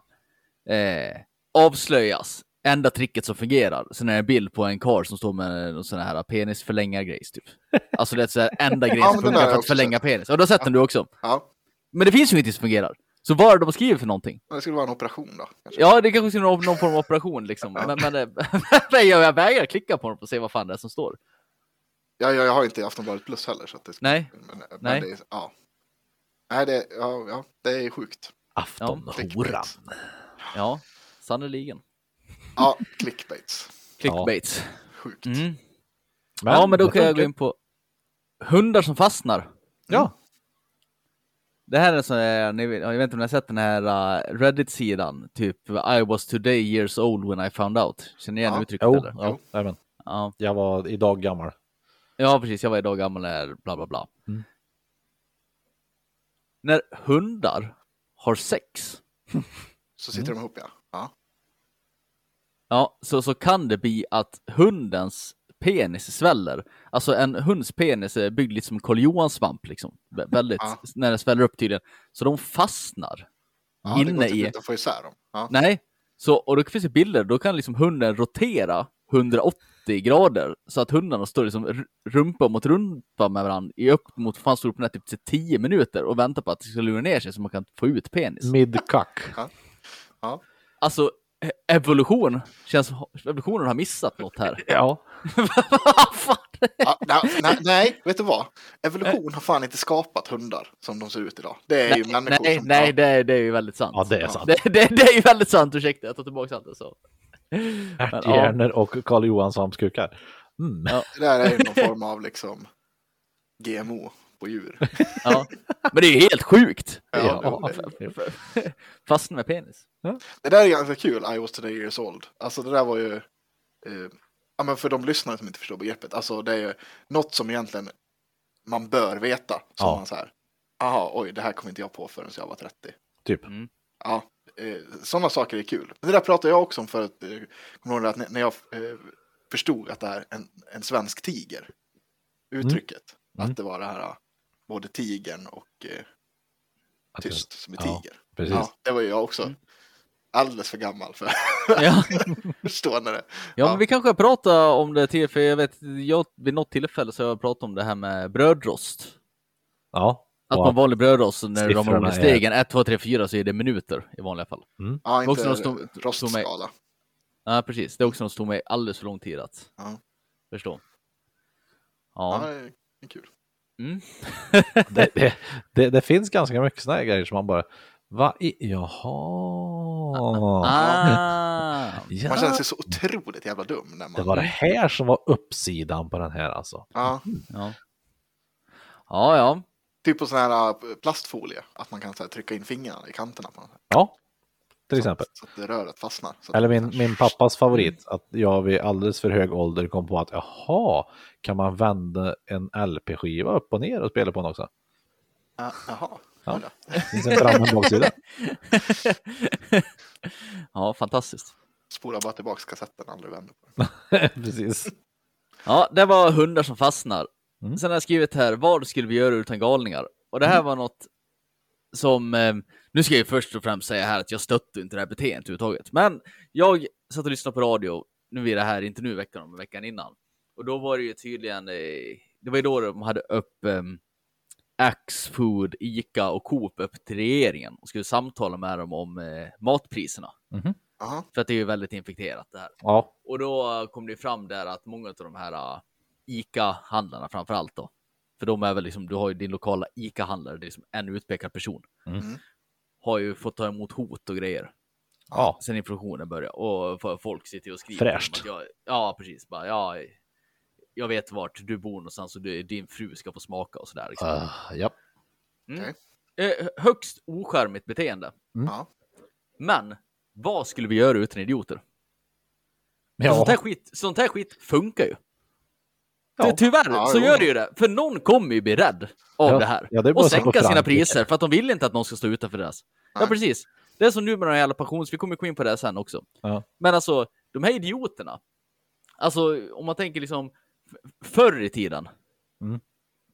eh, avslöjas, enda tricket som fungerar. Sen är det en bild på en karl som står med en sån här penisförlängargrejs typ. Alltså det är så här, enda [laughs] grejen Ja, som funkar för att förlänga penis. Och du har sett den du också. Ja, Men det finns ju ingenting som fungerar. Så vad är det de skriver för någonting? det skulle vara en operation då. Kanske. Ja, det kanske skulle vara någon form av operation liksom. Men, men, eh, [laughs] men jag, vägrar klicka på för att se vad fan det är som står. Ja, jag, jag har inte Aftonbladet Plus heller. Så att det, Nej. Men, men Nej. Det, är- ja. Nej, det, ja, ja, det är sjukt. Aftonhoran. Ja, sannerligen. Ja, clickbaits. Clickbaits. Sjukt. Mm. ja, men då kan jag gå in på hundar som fastnar. Ja. Det här är så här, ni vet, jag vet inte om ni har sett den här uh, Reddit-sidan, typ I was today years old when I found out. Känner ni igen Ja. uttrycket Jo, eller? ja, jajamän. Ja. jag var idag gammal. ja, precis. Jag var idag gammal när bla bla bla. Mm. När hundar har sex, Så sitter Mm. de ihop, ja. ja. Ja, så, så kan det bli att hundens penis sväller. Alltså en hunds penis är byggd lite som Karl Johans svamp liksom. Vä- Väldigt, Ja. när den sväller upp tydligen. Så de fastnar. ja det går inne typ i... inte att få isär dem. Ja. Nej, så, och då finns det bilder, då kan liksom hunden rotera 180 grader så att hundarna står liksom rumpa mot rumpa med varandra i upp mot, fan står upp med typ 10 minuter och väntar på att det ska lura ner sig så man kan få ut penis. Midkack. Alltså, e- evolution, känns evolutionen har missat något här. [laughs] Ja. Ja, nej, nej, vet du vad? Evolution har fan inte skapat hundar som de ser ut idag. Det är ju Nej, människor nej, som... nej det, är, det är ju väldigt sant. ja, det är sant. Det, det, det är ju väldigt sant, ursäkta, jag tar tillbaka allt jag sa. Ja. Och Karl Johan svampskukar. Mm. Ja. Det där är ju någon form av liksom GMO på djur. [laughs] Ja. Men det är ju helt sjukt! Ja, Ja. Fastna med penis. Det där är ganska kul, I was today years old. Alltså det där var ju... Eh, ja men för de lyssnare som inte förstår begreppet. Alltså det är ju något som egentligen man bör veta. Som Ja. man så här, aha, oj, det här kom inte jag på förrän jag var 30. Typ. Ja, eh, sådana saker är kul. Det där pratade jag också om för att, eh, kommer du ihåg att när- jag eh, förstod att det är en, en svensk tiger, uttrycket, Mm. att det var det här, både tigern och eh, tyst som är Ja, tiger. Precis. Ja, det var ju jag också. alldeles för gammal för Ja, [laughs] att förstå när det ja, men vi kanske pratar om det till, för jag vet, jag, vid något tillfälle så har jag pratat om det här med brödrost. Ja. Att man vanlig brödrost, när de siffrorna ramlar är- stegen 1, 2, 3, 4 så är det minuter i vanliga fall. Ja, inte Också stod- rostskala. Ja, precis. Det är också något som tog mig alldeles för lång tid att Ja. förstå. Ja, Ja. det är kul. Mm. det, det, det, det finns ganska mycket sådana grejer som man bara, vad i, jaha. Ah. Ja, Man känner sig så otroligt jävla dum när det man... var det här som var uppsidan på den här alltså. Ja, Ja. ja, ja. typ på sån här äh, plastfolie, att man kan så här, trycka in fingrarna i kanterna på den. Ja, till exempel. Så att det röret fastnar. Så att Eller min, min pappas favorit, att jag vid alldeles för hög ålder kom på att jaha, kan man vända en LP-skiva upp och ner och spela på den också? Ja, Jaha. Ja. Det finns en fram och en baksida. [laughs] ja, fantastiskt. Spola bara tillbaks kassetten, aldrig vänder på den. [laughs] Precis. Ja, det var hundar som fastnar. Mm. Sen har jag skrivit här, vad skulle vi göra utan galningar? Och det här var något som, eh, nu ska jag först och främst säga här att jag stöttar inte det här beteendet överhuvudtaget. Men jag satt och lyssnade på radio, nu är det här inte nu veckan, men veckan innan. Och då var det ju tydligen, eh, det var ju då de hade upp eh, Axfood, Ica och Coop upp till regeringen och skulle samtala med dem om eh, matpriserna. Jaha. För att det är ju väldigt infekterat det här. Ja, Och då kom det fram där att många av de här uh, ICA-handlarna framför allt då, för de är väl liksom, du har ju din lokala ICA-handlare, det är liksom en utpekad person, Mm. Har ju fått ta emot hot och grejer ja. sen inflationen började och folk sitter och skriver. Fräscht. Jag, ja, precis. Bara, ja, jag vet vart du bor någonstans och du, din fru ska få smaka och sådär. Liksom. Uh, ja. Eh, högst ocharmigt beteende. Ja. Men vad skulle vi göra utan idioter? Ja. Sånt, här skit, sånt här skit funkar ju. Ja. Ty- Tyvärr Ja, så jo. gör det ju det. För någon kommer ju bli rädd av Ja, det här. ja, det och sänka sina priser för att de vill inte att någon ska stå utanför deras. Ja, Nej. precis. Det är som nu med de jävla pensions... Vi kommer gå in på det sen också. Ja. Men alltså, de här idioterna. Alltså, om man tänker liksom förr i tiden. Mm.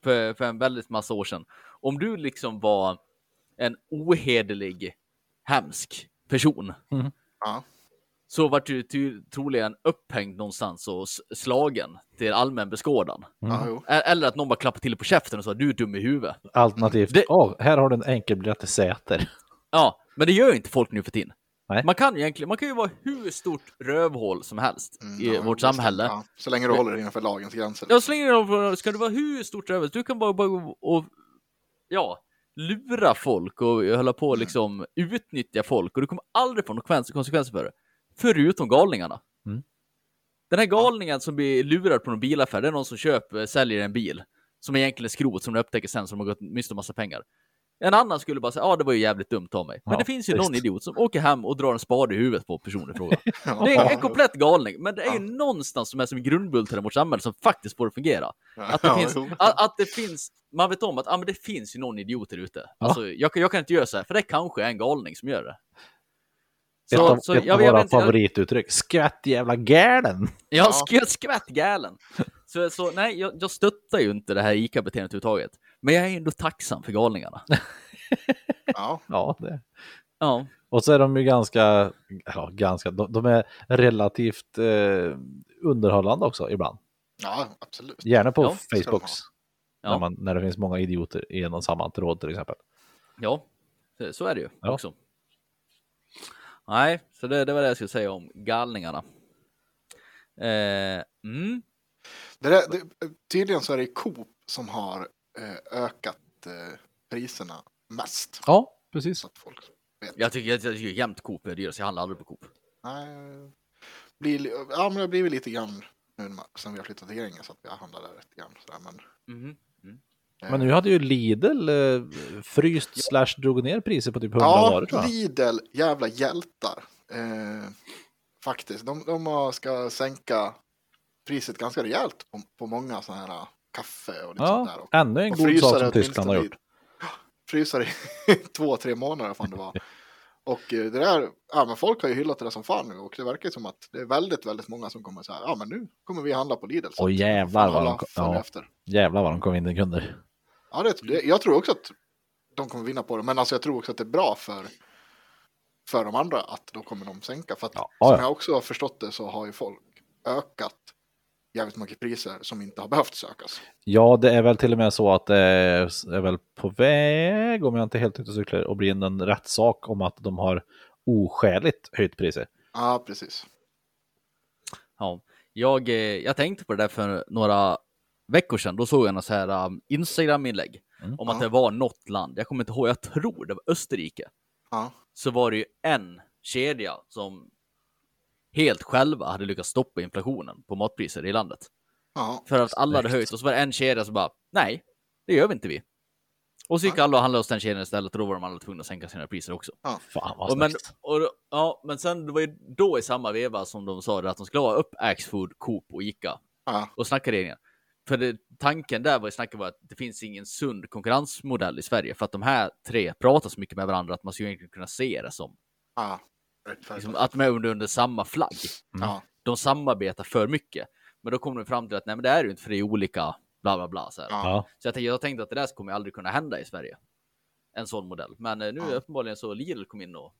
För, för en väldigt massa år sedan. Om du liksom var en ohederlig, hemsk person. Ja. Så vart du ty- troligen upphängd någonstans och slagen till allmän beskådan. E- Eller att någon bara klappade till på käften och sa du är dum i huvudet. Alternativt, Det- "Åh, här har du en enkelbiljett till Säter. Ja, men det gör ju inte folk nu för tiden. Nej. Man kan ju egentligen, man kan ju vara hur stort rövhål som helst Mm, i ja, vårt samhälle. Ja, så länge du håller dig innanför lagens gränser. Ja, så länge det ska du vara hur stort rövhål, du kan bara, bara och ja, lura folk och hålla på och liksom utnyttja folk och du kommer aldrig få några konsekvens- konsekvenser för det. Förutom galningarna. Mm. Den här galningen som blir lurad på någon bilaffär, det är någon som köper, säljer en bil som egentligen är skrot som de upptäcker sen som har gått miste om massa pengar. En annan skulle bara säga, ja det var ju jävligt dumt av mig. Men Ja, det finns ju visst. någon idiot som åker hem och drar en spade i huvudet på personen i fråga. [laughs] Ja. Det är en komplett galning, men det är ju någonstans som är som en grundbult i vårt samhälle som faktiskt att fungera. Att det, Ja, finns, att, att det finns, man vet om att ah, men det finns ju någon idiot där ute. Alltså, jag, kan- jag kan inte göra så här, för det kanske är en galning som gör det. Ett av, ett jag- av jag våra jag- favorituttryck. Skvätt jävla galen. Jag Ja. skvätt, galen. Så, så nej, jag, jag stöttar ju inte det här ICA-beteendet överhuvudtaget. Men jag är ändå tacksam för galningarna. [laughs] Ja, Ja, det. Ja, Och så är de ju ganska, ja, ganska, de, de är relativt eh, underhållande också ibland. ja absolut. Gärna på Ja, Facebooks. Ja. När, man, när det finns många idioter i en och samma tråd till exempel. ja, så- så är det ju Ja. också. Nej, så det, det var det jag skulle säga om galningarna. Eh, mm, Det där, det, tydligen så är det Coop som har eh, ökat eh, priserna mest. Ja, precis. Så att folk vet. jag tycker, jag, jag tycker jämt Coop är dyrast, jag handlar aldrig på Coop. Nej, blir, li- ja, men det har blivit lite grann nu sen vi har flyttat till Gränges så att vi har handlat där lite grann. Sådär, men, Mhm. Men nu hade ju Lidl eh, fryst slash drog ner priser på typ 100 ja, varor tror jag. Lidl, jävla hjältar. Eh, faktiskt, de, de ska sänka priset ganska rejält på, på många sådana här kaffe och lite sånt där. Ja, Och, ännu en och god sak som Tyskland har gjort. [gasps] frysa det i [laughs] två, tre månader fan det var. Och eh, det där, ja men folk har ju hyllat det där som fan nu och det verkar som att det är väldigt, väldigt många som kommer så här, ja men nu kommer vi handla på Lidl. Och jävlar vad de, följa ja, jävlar vad de kom in i kunder. Ja, det, det, jag tror också att de kommer vinna på det, men alltså jag tror också att det är bra för för de andra att då kommer de sänka. För att Ja, som ja. jag också har förstått det så har ju folk ökat jävligt mycket priser som inte har behövt sökas. Ja, det är väl till och med så att det är väl på väg, om jag inte helt ute och cyklar, att bli en rättssak om att de har oskäligt höjt priser. Ja, precis. Ja, jag, eh, jag tänkte på det där för några veckor sedan. Då såg jag något så här um, Instagram-inlägg Mm. om att Ja. det var något land. Jag kommer inte ihåg, jag tror det var Österrike. Ja, Så var det ju en kedja som helt själva hade lyckats stoppa inflationen på matpriser i landet. ja. För att alla hade höjt och så var det en kedja som bara, nej, det gör vi inte vi. Och så gick Ja. alla och handlade hos den kedjan istället och då var de alla tvungna att sänka sina priser också. Fan vad Och men, och, ja, men sen det var ju då i samma veva som de sa det att de skulle ha upp Axfood, Coop och Ica ja. och snacka det igen. För det, tanken där var ju snacket var att det finns ingen sund konkurrensmodell i Sverige för att de här tre pratar så mycket med varandra att man skulle egentligen kunna se det som. Rättfärdigt. liksom, att de är under, under samma flagg. Ja, De samarbetar för mycket. Men då kommer de fram till att nej, men det är ju inte för det är olika bla bla bla. Så. Ja, så jag, tänkte, jag tänkte att det där kommer aldrig kunna hända i Sverige. En sån modell. Men eh, nu Ja. uppenbarligen så Lidl kom in och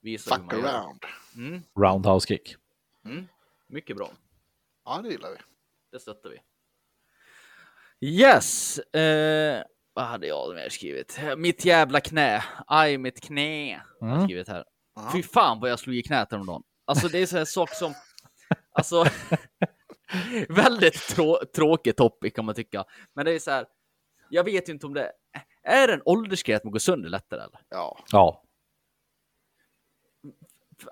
visade fuck hur man gör. around. Mm, roundhouse kick. mm, mycket bra. Ja, det gillar vi. Det stöttar vi. Yes! Eh, vad hade jag mer skrivit? Mitt jävla knä. Aj, mitt knä. Mm. skrivit här. Ja. Fy fan vad jag slog i knät häromdagen. Alltså det är så här sak som... [laughs] Alltså... [laughs] väldigt trå tråkig topic kan man tycka. Men det är så här... Jag vet ju inte om det... Är det en åldersgrej att man går sönder lättare eller? Ja. Ja,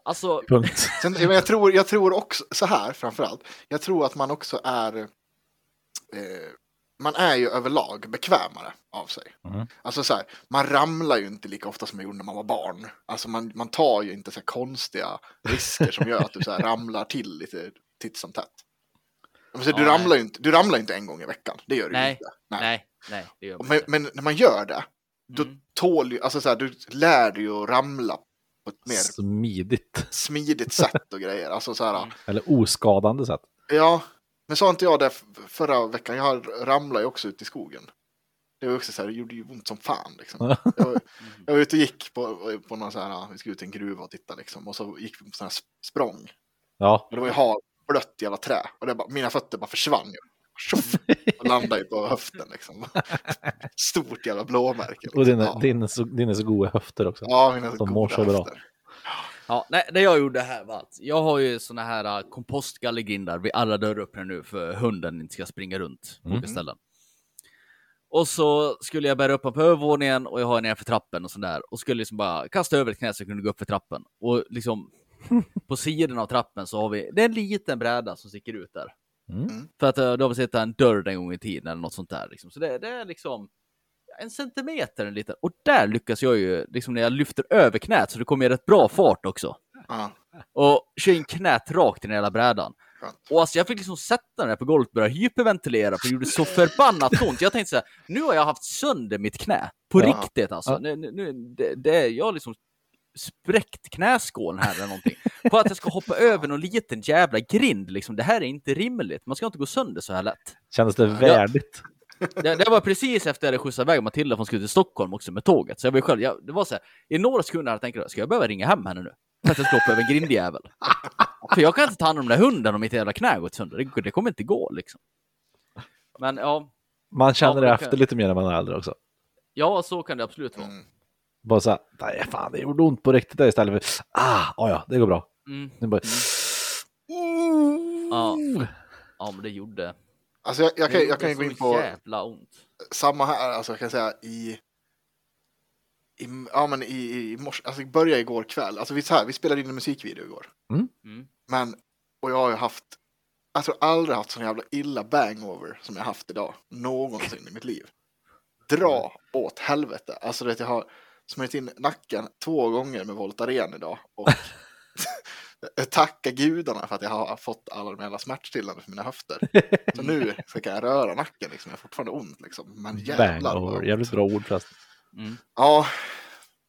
Alltså... punkt. [laughs] Sen, men jag, tror, jag tror också, så här framförallt, jag tror att man också är, eh, man är ju överlag bekvämare av sig. Mm. Alltså så här, man ramlar ju inte lika ofta som man gjorde när man var barn. Alltså man, man tar ju inte så här konstiga risker som gör att du så här ramlar till lite titt som tätt. Men så Ja, du, nej. ramlar ju inte, du ramlar ju inte en gång i veckan, det gör du Nej. inte. Nej, nej, det gör Men, inte. men när man gör det, då Mm. tål ju, alltså så här, du lär dig ju att ramla på ett mer Smidigt. smidigt sätt och grejer. Alltså så här, Mm. Eller oskadande sätt. Ja, men sa inte jag det förra veckan? Jag ramlade ju också ut i skogen. Det var också så här, det gjorde ju ont som fan liksom. Jag var, jag var ute och gick på, på någon så här, vi skulle ut i en gruva och titta liksom. Och så gick vi på sådana här språng. Ja, Och det var ju halt, blött jävla trä. Och det bara, mina fötter bara försvann ju. Tjoff! Och [laughs] landade ju på höften liksom. [laughs] Stort jävla blåmärke. Liksom. och din, ja. din, är så, din är så goda höfter också. ja, mina de mår så bra. Ja, nej, det jag gjorde här var att jag har ju såna här uh, kompostgallergrindar vid alla dörröppnare nu för hunden inte ska springa runt på Mm. olika ställen. Och så skulle jag bära upp honom på övervåningen och jag har ner för trappen och sådär och skulle liksom bara kasta över ett knä så jag kunde gå upp för trappen. Och liksom [laughs] på sidan av trappen så har vi, det är en liten bräda som sticker ut där. Mm. För att uh, då har sett en dörr en gång i tiden eller något sånt där. Liksom. Så det, det är liksom en centimeter en liten. Och där lyckas jag ju, liksom när jag lyfter över knät så det kommer ju rätt bra fart också Ja, och kör in knät rakt i den hela brädan. Och alltså jag fick liksom sätta den på golvet och börja hyperventilera för det gjorde så förbannat [laughs] ont. Jag tänkte så här, nu har jag haft sönder mitt knä. På Ja. riktigt alltså. Ja. Nu, nu, det, det jag har liksom spräckt knäskålen här eller någonting. På att jag ska hoppa över någon liten jävla grind liksom. Det här är inte rimligt. Man ska inte gå sönder så här lätt. Kändes det värdigt? Det, det var precis efter jag hade skjutsat iväg Matilda från skulle till Stockholm också med tåget. Så jag var själv, jag, det var så här, i några sekunder hade jag tänkt, ska jag behöva ringa hem henne nu? För att jag ska hoppa över en grindjävel. [laughs] För jag kan inte ta hand om den där hunden om mitt jävla knä gått sönder. Det, det kommer inte gå liksom. Men ja, Man känner Ja, det efter kan- lite mer när man är äldre också. ja, så kan det absolut vara. Mm. Bara så här, nej fan det gjorde ont på riktigt där istället för, ah, oh ja, det går bra. Mm. Nu bara, Ja. ja, men det gjorde. Alltså jag, jag, kan, jag kan ju gå in på jävla ont. samma här, alltså jag kan säga i, i ja men i, i morse, alltså det började igår kväll, alltså vi, så här, vi spelade in en musikvideo igår. Mm. Men, och jag har ju haft, jag tror aldrig haft sån jävla illa bangover som jag haft idag, någonsin i mitt liv. Dra åt helvete, alltså det jag har smörjt in nacken två gånger med Voltaren idag och [laughs] tacka gudarna för att jag har fått alla de jävla smärtstillande för mina höfter. Så nu [laughs] så kan jag röra nacken liksom, jag har fortfarande ont liksom, men jävlar bang over. Jävligt bra ord förresten. Mm. Ja,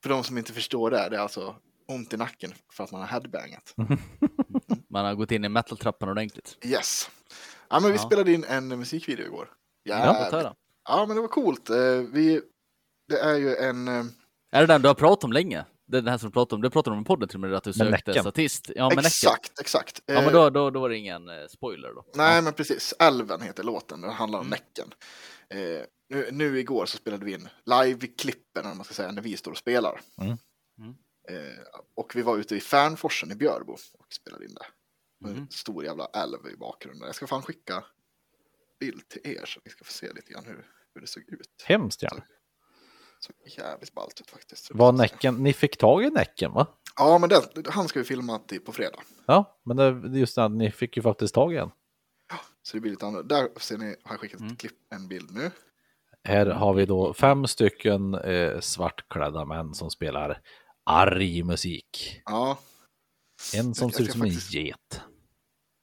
för de som inte förstår det, det är alltså ont i nacken för att man har headbangat. [laughs] Man har gått in i metal-trappan ordentligt. Yes. Ja, men vi Ja. spelade in en musikvideo igår. Ja, Jävligt. höra. Ja, men det var coolt. Eh, Vi, det är ju en... Är det den du har pratat om länge? den här som du pratade om, det pratade du om i podden till och med, att du Med sökte Näcken. statist. Ja, med Näcken. exakt, exakt. Ja, men Eh, då, då, då var det ingen eh, spoiler då. Nej, men precis. Älven heter låten. Den handlar om Mm. Näcken. Eh, nu, nu igår så spelade vi in live-klippen, om man ska säga, när vi står och spelar. Mm. Mm. Eh, och vi var ute i Färnforsen i Björbo och spelade in det. Mm. En stor jävla älv i bakgrunden. Jag ska fan skicka bild till er så ni ska få se lite grann hur, hur det såg ut. Hemskt gärna. Så jävligt ballt ut faktiskt. Var Näcken, ni fick tag i Näcken va? Ja, men den, han ska vi filma till på fredag. Ja, men det, det just det, ni fick ju faktiskt tag i en. Så det blir lite annorlunda. Där ser ni, har jag skickat Mm. ett klipp, en bild nu. Här har vi då fem stycken eh, svartklädda män som spelar arg musik. Ja, En som Jag ser ut som en faktiskt- get.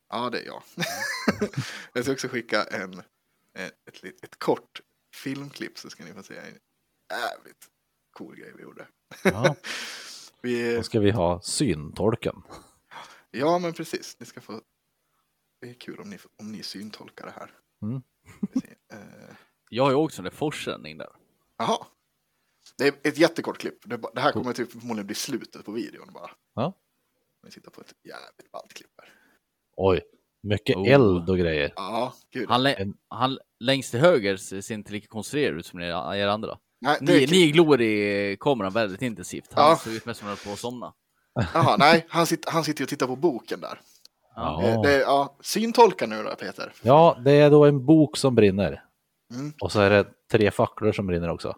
Ja, det är jag. [laughs] jag ska också skicka en, ett, ett, lit- ett kort filmklipp så ska ni få se en jävligt cool grej vi gjorde. Ja, [laughs] Vi, då ska vi ha syntolken. ja, men precis. Ni ska få... Det är kul om ni, om ni syntolkar det här. Mm. [laughs] Eh, Jag har ju också en forssändning där. Jaha. Det är ett jättekort klipp. Det, här kommer typ förmodligen bli slutet på videon bara. Ja. Vi tittar på ett jävligt ballt klipp här. Oj, mycket Oh. eld och grejer. Ja, gud. Han, han längst till höger ser ser inte lika konstruerad ut som ni er andra. Nej, det Ni, är, ni glor i kameran väldigt intensivt. Han Ja. ser ut mest som att han på att somna. Jaha, nej, han, sitter, han sitter och tittar på boken där. Ja. Eh, Det, är- ja, syntolka nu då, Peter. ja, det är då en bok som brinner. Mm. Och så är det tre facklor som brinner också.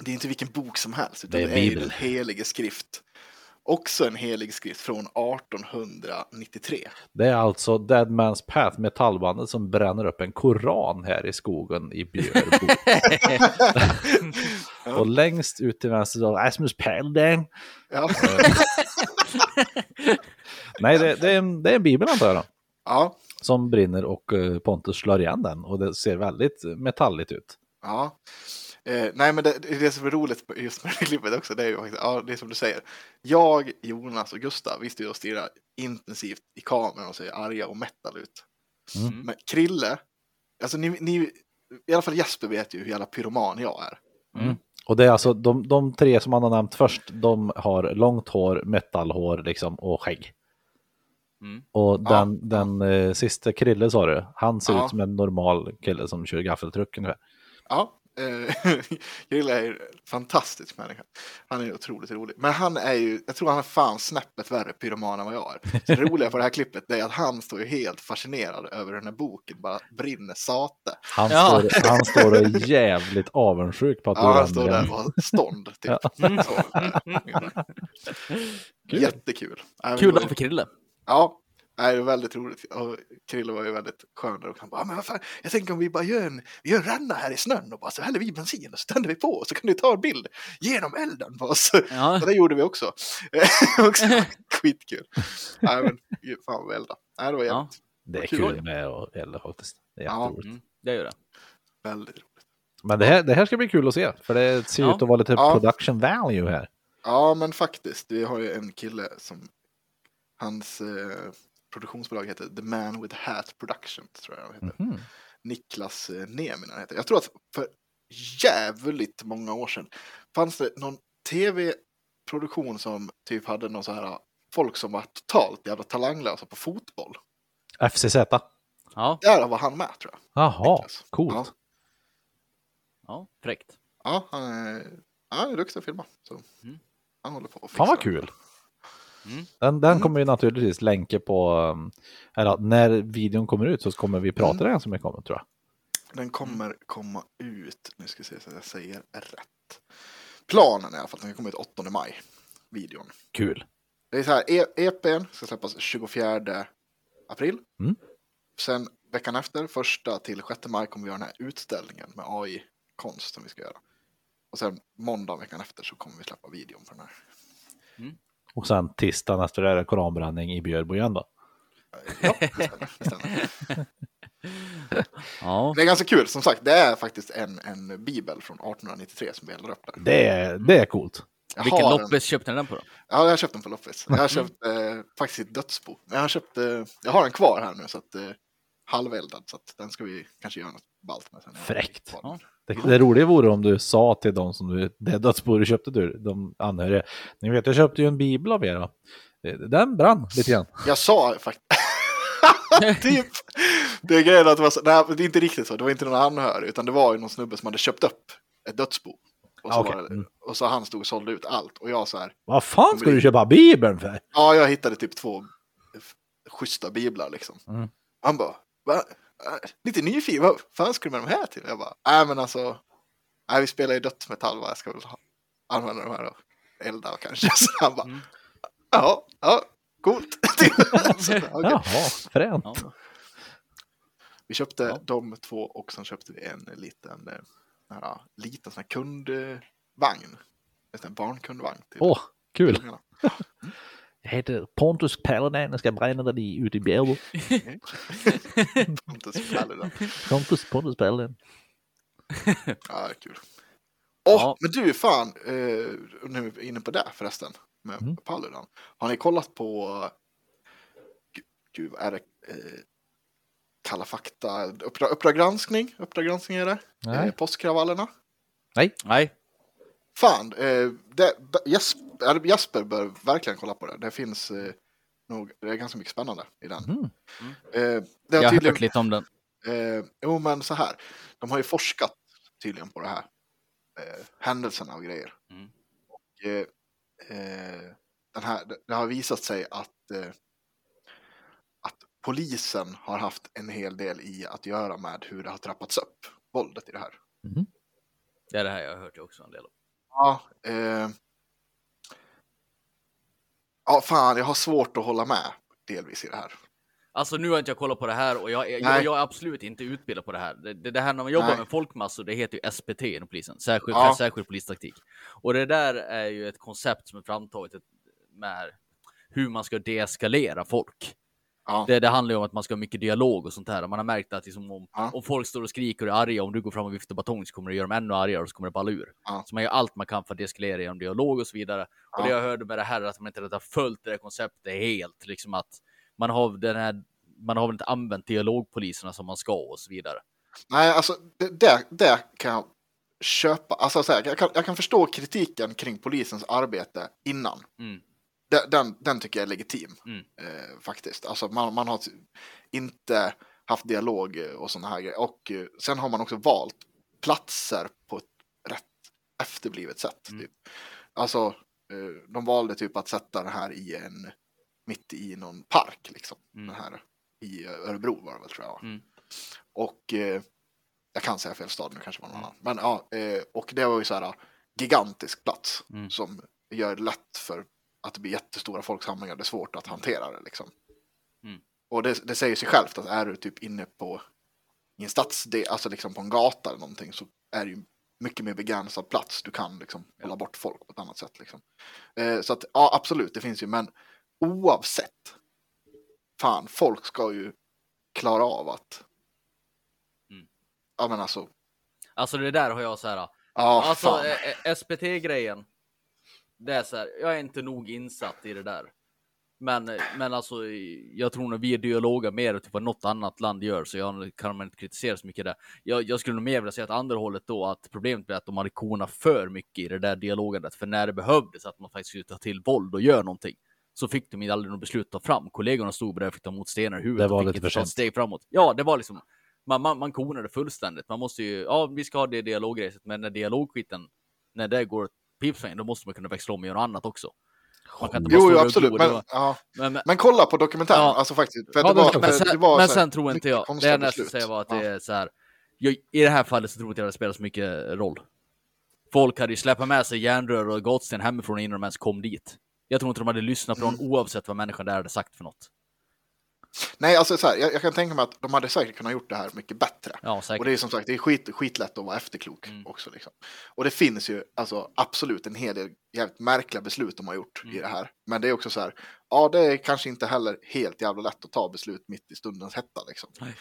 Det är inte vilken bok som helst, utan Det det är är, ju Bibeln. den helige skrift. Också en helig skrift från 1893. Det är alltså Dead Man's Path, metallbandet som bränner upp en koran här i skogen i Björbo. [laughs] och längst ut till vänster då, Asmus Pelden. Ja, [laughs] Nej, det, det, är en, det är en bibel antar jag ja, som brinner och eh, Pontus slår igen den och det ser väldigt metalligt ut. ja. Eh, nej, men det, det som är roligt just med det klippet också, det är ju faktiskt, ja, det är som du säger. Jag, Jonas och Gustav, vi står ju och stirrar intensivt i kameran och ser arga och metal ut. Mm. Men Krille, alltså ni, ni, i alla fall Jesper vet ju hur jävla pyroman jag är. Och det är alltså de, de tre som man har nämnt först, de har långt hår, metallhår liksom och skägg. Mm. Och Ja, den, den eh, sista Krille sa du, han ser Ja. ut som en normal kille som kör gaffeltruck ungefär. Ja, eh, Krille är ju en fantastisk människa. Han är otroligt rolig. Men han är ju, jag tror han är fan snäppet värre pyroman än vad jag är. Så det roliga på det här klippet är att han står ju helt fascinerad över den här boken, bara brinner sate. Han, Ja. står, han står och är jävligt avundsjuk på att Ja, han du står vänder där och stånd, typ. Så, eh, [laughs] Kul. Jättekul. Kul dag för Krille. Ja, nej, det var väldigt roligt. Och Krille var ju väldigt skön där och han bara, "Ja, men vad fan, jag tänker om vi bara gör en, vi gör en ränna här i snön och bara så häller vi bensin och så tänder vi på och så kan du ta en bild genom elden på oss. Ja. [laughs] Så det gjorde vi också. [laughs] också skitkul. Nej, men fan vad elda. Nej, det var Ja. jävligt, Det är Kul. kul med att elda faktiskt. Det är Ja. jätteroligt. Mm, det gör det. väldigt roligt. Men det här, det här ska bli kul att se, för det ser Ja. ut att vara lite Ja. production value här. Ja, men faktiskt. Vi har ju en kille som, hans eh, produktionsbolag heter The Man with Hat Productions, tror jag heter. Mhm. Niklas eh, Nieminen heter. Jag tror att för jävligt många år sedan fanns det någon tv-produktion som typ hade någon så här folk som var totalt jävla talanglösa på fotboll. FCZ. Ja, Där var han med tror jag. Jaha, Niklas. coolt. Ja, ja fräckt. ja han, är, ja, han är duktig att filma. Så Mm. Han håller på att Fan vad kul. Mm. Den, den Mm. kommer vi naturligtvis länka på, um, eller när videon kommer ut så kommer vi prata Mm. ganska mycket om den tror jag. Den kommer komma ut, nu ska vi se så att jag säger rätt. Planen är i alla fall att den kommer ut 8 maj, videon. Kul. Det är så här, E- EPn ska släppas 24 april. Mm. Sen veckan efter, första till 6 maj, kommer vi göra den här utställningen med AI-konst som vi ska göra. Och sen måndag veckan efter så kommer vi släppa videon på den här. Och sen tisdagen efter det är det koranbränning i Björbo igen då. Ja. [laughs] Ja, det är ganska kul, som sagt, det är faktiskt en, en bibel från 1893 som vi eldar upp där. Det är, det är coolt. Jag vilken har en- loppis köpte ni den på då? Ja, jag har köpt den på loppis. Jag har köpt eh, faktiskt ett dödsbo. Men jag har köpt, eh, jag har den kvar här nu så att eh, halveldad så att den ska vi kanske göra något ballt med sen. Fräckt. Ja. Det, det roliga vore om du sa till de som du, det dödsbo du köpte du, de anhöriga. Ni vet, jag köpte ju en bibel av er. Eh, Den brann lite grann. Jag sa faktiskt... [laughs] typ. Det är grejen att det var så, nej, det är inte riktigt så. Det var inte någon anhörig, utan det var ju någon snubbe som hade köpt upp ett dödsbo. Och så, Ah, var det, Mm. och så han stod och sålde ut allt. Och jag så här, Vad fan ska du köpa bibeln för? ja, jag hittade typ två schyssta biblar liksom. Mm. Han bara, va? Äh, Lite nyfiken, vad fan du med de här till? Jag bara, nej men alltså, nej vi spelar ju dödsmetall va, jag ska väl ha, använda de här och elda kanske. [laughs] Så han bara, Mm. ja, ja, coolt. [laughs] så, okej. Jaha, fränt. Ja. Vi köpte Ja. de två och sen köpte vi en liten, eh, här, liten sån här kundvagn. En barnkundvagn. Till Åh, kul. ungarna. Jag [laughs] heter Pontus Paludan och ska bränna dig ute i Bjärbo. Pontus Paludan. Pontus, Pontus Paludan. Ja, kul. Åh, Ja. men du fan, eh, nu är vi inne på det förresten, med Mm. Paludan. Har ni kollat på, Gu- gud, vad är det, eh, Kalla fakta, Uppdrag, uppdrag granskning, Uppdrag granskning är det, Nej. eh, påskkravallerna. Nej, Fan, eh, det, Jesper, eller Jesper bör verkligen kolla på det. Det finns eh, nog, det är ganska mycket spännande i den. Mm. Eh, det har jag har hört lite om den. eh, jo men så här, de har ju forskat tydligen på det här, eh, händelserna och grejer. Mm. Och, eh, eh, den här, det, har visat sig att, eh, att polisen har haft en hel del i att göra med hur det har trappats upp, våldet i det här. Mhm. Det är det här jag har hört också en del om. Ja, eh... ja, fan, jag har svårt att hålla med delvis i det här. Alltså nu har inte jag kollat på det här och jag, jag, jag är absolut inte utbildad på det här. Det, det, det här när man jobbar Nej. med folkmassor, det heter ju SPT inom polisen, särskild, Ja. särskild polistaktik. Och det där är ju ett koncept som är framtaget med hur man ska deeskalera folk. Ja, Det, det handlar ju om att man ska ha mycket dialog och sånt här. Man har märkt att liksom om, Ja. om folk står och skriker och är arga, om du går fram och viftar batong så kommer det göra dem ännu argare och så kommer det balla ur. Ja. Så man gör allt man kan för att deeskalera genom dialog och så vidare. Och det jag hörde med det här är att man inte har följt det här konceptet helt, liksom att man har den här man har väl inte använt dialogpoliserna som man ska och så vidare. nej, alltså det, det, det kan jag köpa. Alltså, så här, jag, kan, jag kan förstå kritiken kring polisens arbete innan. Mm. Den, den, den tycker jag är legitim, Mm. eh, faktiskt. Alltså, man, man har inte haft dialog eh, och sådana här grejer. Och eh, sen har man också valt platser på ett rätt efterblivet sätt. Mm. Typ. Alltså, eh, de valde typ att sätta det här i en, mitt i någon park, liksom. Mm. Den här, I Örebro var det väl, tror jag. Mm. Och eh, jag kan säga fel stad nu, kanske var någon Mm. annan. Men ja, och det var ju så här gigantisk plats Mm. som gör det lätt för att det blir jättestora folksamlingar. Det är svårt att hantera det liksom. Mm. Och det, det säger sig självt att är du typ inne på i en stadsdel, alltså liksom på en gata eller någonting så är det ju mycket mer begränsad plats. Du kan liksom hålla bort folk på ett annat sätt liksom. Eh, så att ja, absolut, det finns ju, men oavsett. Fan, folk ska ju klara av att. Mm. Ja, men alltså. Alltså det där har jag så här. Ja, alltså eh, eh, SPT-grejen. Det är så här, jag är inte nog insatt i det där. Men, men alltså, jag tror nog vi är dialoger mer till vad något annat land gör, så jag kan man inte kritisera så mycket där. Jag, jag skulle nog mer vilja säga att andra hållet då, att problemet blir att de hade konat för mycket i det där dialogandet, för när det behövdes att man faktiskt skulle ta till våld och göra någonting, så fick de aldrig något beslut att ta fram. Kollegorna stod där och fick ta emot stenar i huvudet Det var och fick lite för sent. steg framåt. Ja, det var liksom, man, man, man konade fullständigt. Man måste ju, ja, vi ska ha det dialogracet, men när dialogskiten, när det går pipsvängen, då måste man kunna växla om och göra annat också. Inte Jo, jo, absolut. Men, ja. men, men, men kolla på dokumentären, Ja. alltså faktiskt. Ja, det var, men sen, men sen tror inte jag, det jag nästan säga var att det är så här, jag, i det här fallet så tror inte jag det spelar så mycket roll. Folk hade ju släpat med sig järnrör och gatsten hemifrån innan de ens kom dit. Jag tror inte de hade lyssnat på Mm. någon oavsett vad människan där hade sagt för något. Nej, alltså så här, jag, jag kan tänka mig att de hade säkert kunnat gjort det här mycket bättre. Ja, säkert. Och det är som sagt, det är skit, skitlätt att vara efterklok Mm. också. Liksom. Och det finns ju alltså, absolut en hel del jävligt märkliga beslut de har gjort Mm. i det här. Men det är också så här, ja det är kanske inte heller helt jävla lätt att ta beslut mitt i stundens hetta. Liksom. Nej.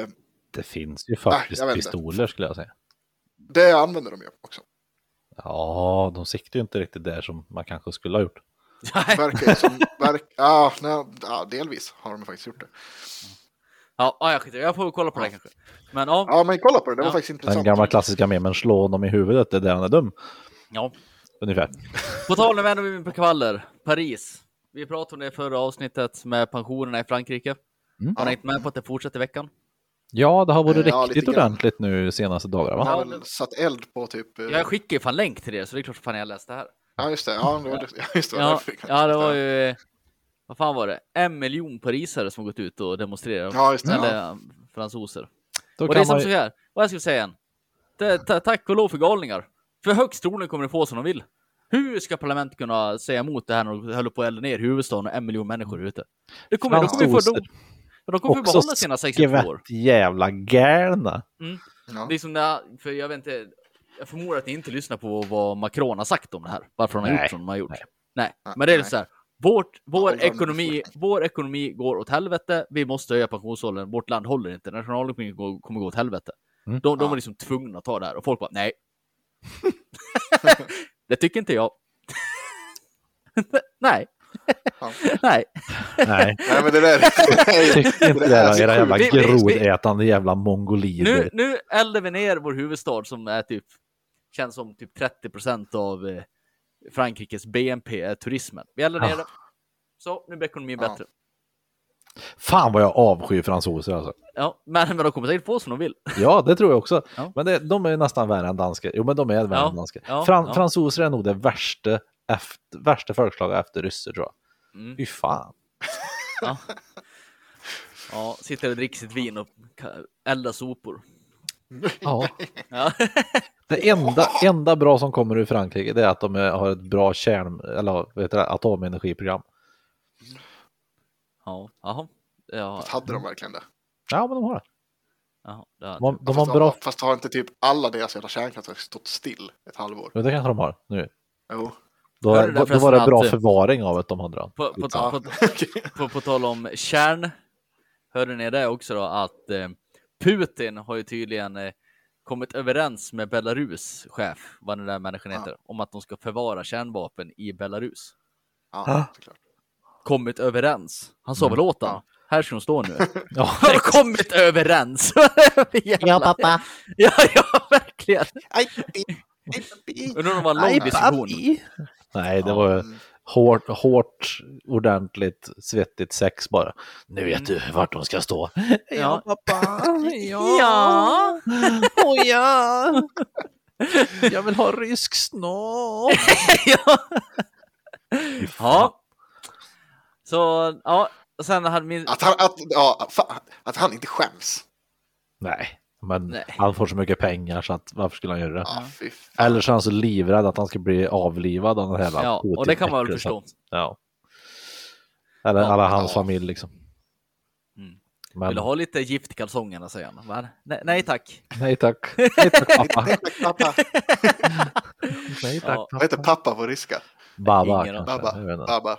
Eh, Det finns ju faktiskt jag vet inte. pistoler skulle jag säga. det använder de ju också. Ja, de siktar ju inte riktigt där som man kanske skulle ha gjort. Verkar ju som, verk, ja, nej, ja, delvis har de faktiskt gjort det. Ja, ja jag, skiter, jag får kolla på det kanske. Men ja, Ja, men kolla på det. Det var Ja. faktiskt Den intressant. gamla klassiska memen, slå honom i huvudet, det är där han är dum. ja. Ungefär. På tal om vänner vi på kravaller, Paris. Vi pratade om det i förra avsnittet med pensionerna i Frankrike. Mm. Har ni inte med på att det fortsätter i veckan? Ja, det har varit Ja, riktigt ordentligt nu senaste dagarna va? Han har väl satt eld på typ... eh, Jag skickar ju fan länk till det, så det är klart fan jag läste det här. Ja, just det. Ja, det var, det- [laughs] ja, just det, var Ja, ja, det var ju... Vad fan var det? En miljon parisare som har gått ut och demonstrerat. Ja, just det. Eller Ja. ja, fransoser. Då och det är som man så här, vad jag skulle säga. Det, ta, tack och lov för galningar. För högst troligen kommer det få som de vill. Hur ska parlamentet kunna säga emot det här när de håller på att elda ner huvudstaden och en miljon människor ute? Det kommer, de kommer ju få... De, de kommer få Också behålla sina 62 år. skvätt jävla galna. Ja. Det är som när, för jag vet inte, jag förmodar att ni inte lyssnar på vad Macron har sagt om det här. Varför han har Nej, gjort som han har gjort. nej. Nej, Nej, men det är nej. så här. Vårt, vår, Ja, ekonomi, vår ekonomi går åt helvete. Vi måste höja pensionsåldern. Vårt land håller inte. Nationalekonomin går- kommer gå åt helvete. Mm. De, de Ja. var liksom tvungna att ta det här och folk bara nej. [laughs] det tycker inte jag. [laughs] [laughs] nej. Nej. Nej, Nej, men det där... tycker inte Det det är då, så era jävla grodätande jävla mongolider. Nu, nu eldar vi ner vår huvudstad som är typ, känns som typ 30 procent av eh, Frankrikes BNP är turismen. Vi eldar ner Ah. det. Så, nu blir ekonomin Ja. bättre. Fan vad jag avskyr fransoser alltså. Ja, men, men de kommer säkert få som de vill. [laughs] Ja, det tror jag också. Ja. Men det, de är nästan värre än danskar. Jo, men de är värre Ja, än danskar. ja, Fran, ja. Fransoser är nog det värsta, efter, värsta folkslaget efter ryssar tror jag. Mm. Fy fan. Ja. sitter och dricker sitt vin och eldar sopor. Ja. [laughs] Ja. Det enda, enda bra som kommer ur Frankrike det är att de har ett bra kärn, eller heter det, atomenergiprogram. Ja, jaha. Ja, Fast hade de verkligen det? Ja, men de har det. jaha. Ja, De, de fast, har bra... fast har inte typ alla deras jävla kärnkraftverk stått still ett halvår? Ja, det kanske de har nu. Jo. Då, du då, det då var det bra att- förvaring av att de hade den. På, på, Skitsamma. på, på, på tal om kärn, hörde ni det också då att eh, Putin har ju tydligen eh, kommit överens med Belarus chef, vad den där människan Ja. heter, om att de ska förvara kärnvapen i Belarus. Ja, såklart. Kommit överens. Han sa väl åt honom, här ska de stå nu. [laughs] Ja. Har kommit överens? [laughs] ja pappa. [laughs] Ja, ja verkligen. Undrar om det var en lång diskussion. Nej, det Ja. var Mm. Hårt, hårt, ordentligt, svettigt sex bara. Nu vet du vart de ska stå. Ja. pappa. [laughs] Ja. Oh, ja. [laughs] Jag vill ha rysk snopp. [laughs] ja. Ja. Så, ja. Och sen hade min... Att han, att, ja, fan, att han inte skäms. Nej, men Nej. han får så mycket pengar så att varför skulle han göra det? Fan. Eller så är han så livrädd att han ska bli avlivad av den här Ja, och det kan man väl förstå. Ja. Eller Ja. alla hans Ja. familj liksom. Mm. Men, Vill du ha lite gift i kalsongerna, säger han. Va? Nej, nej tack. Nej tack. [laughs] Nej tack pappa. [laughs] Pappa. Nej tack Ja. Vad heter pappa. pappa på ryska? Ingen Baba kanske. Baba. Baba.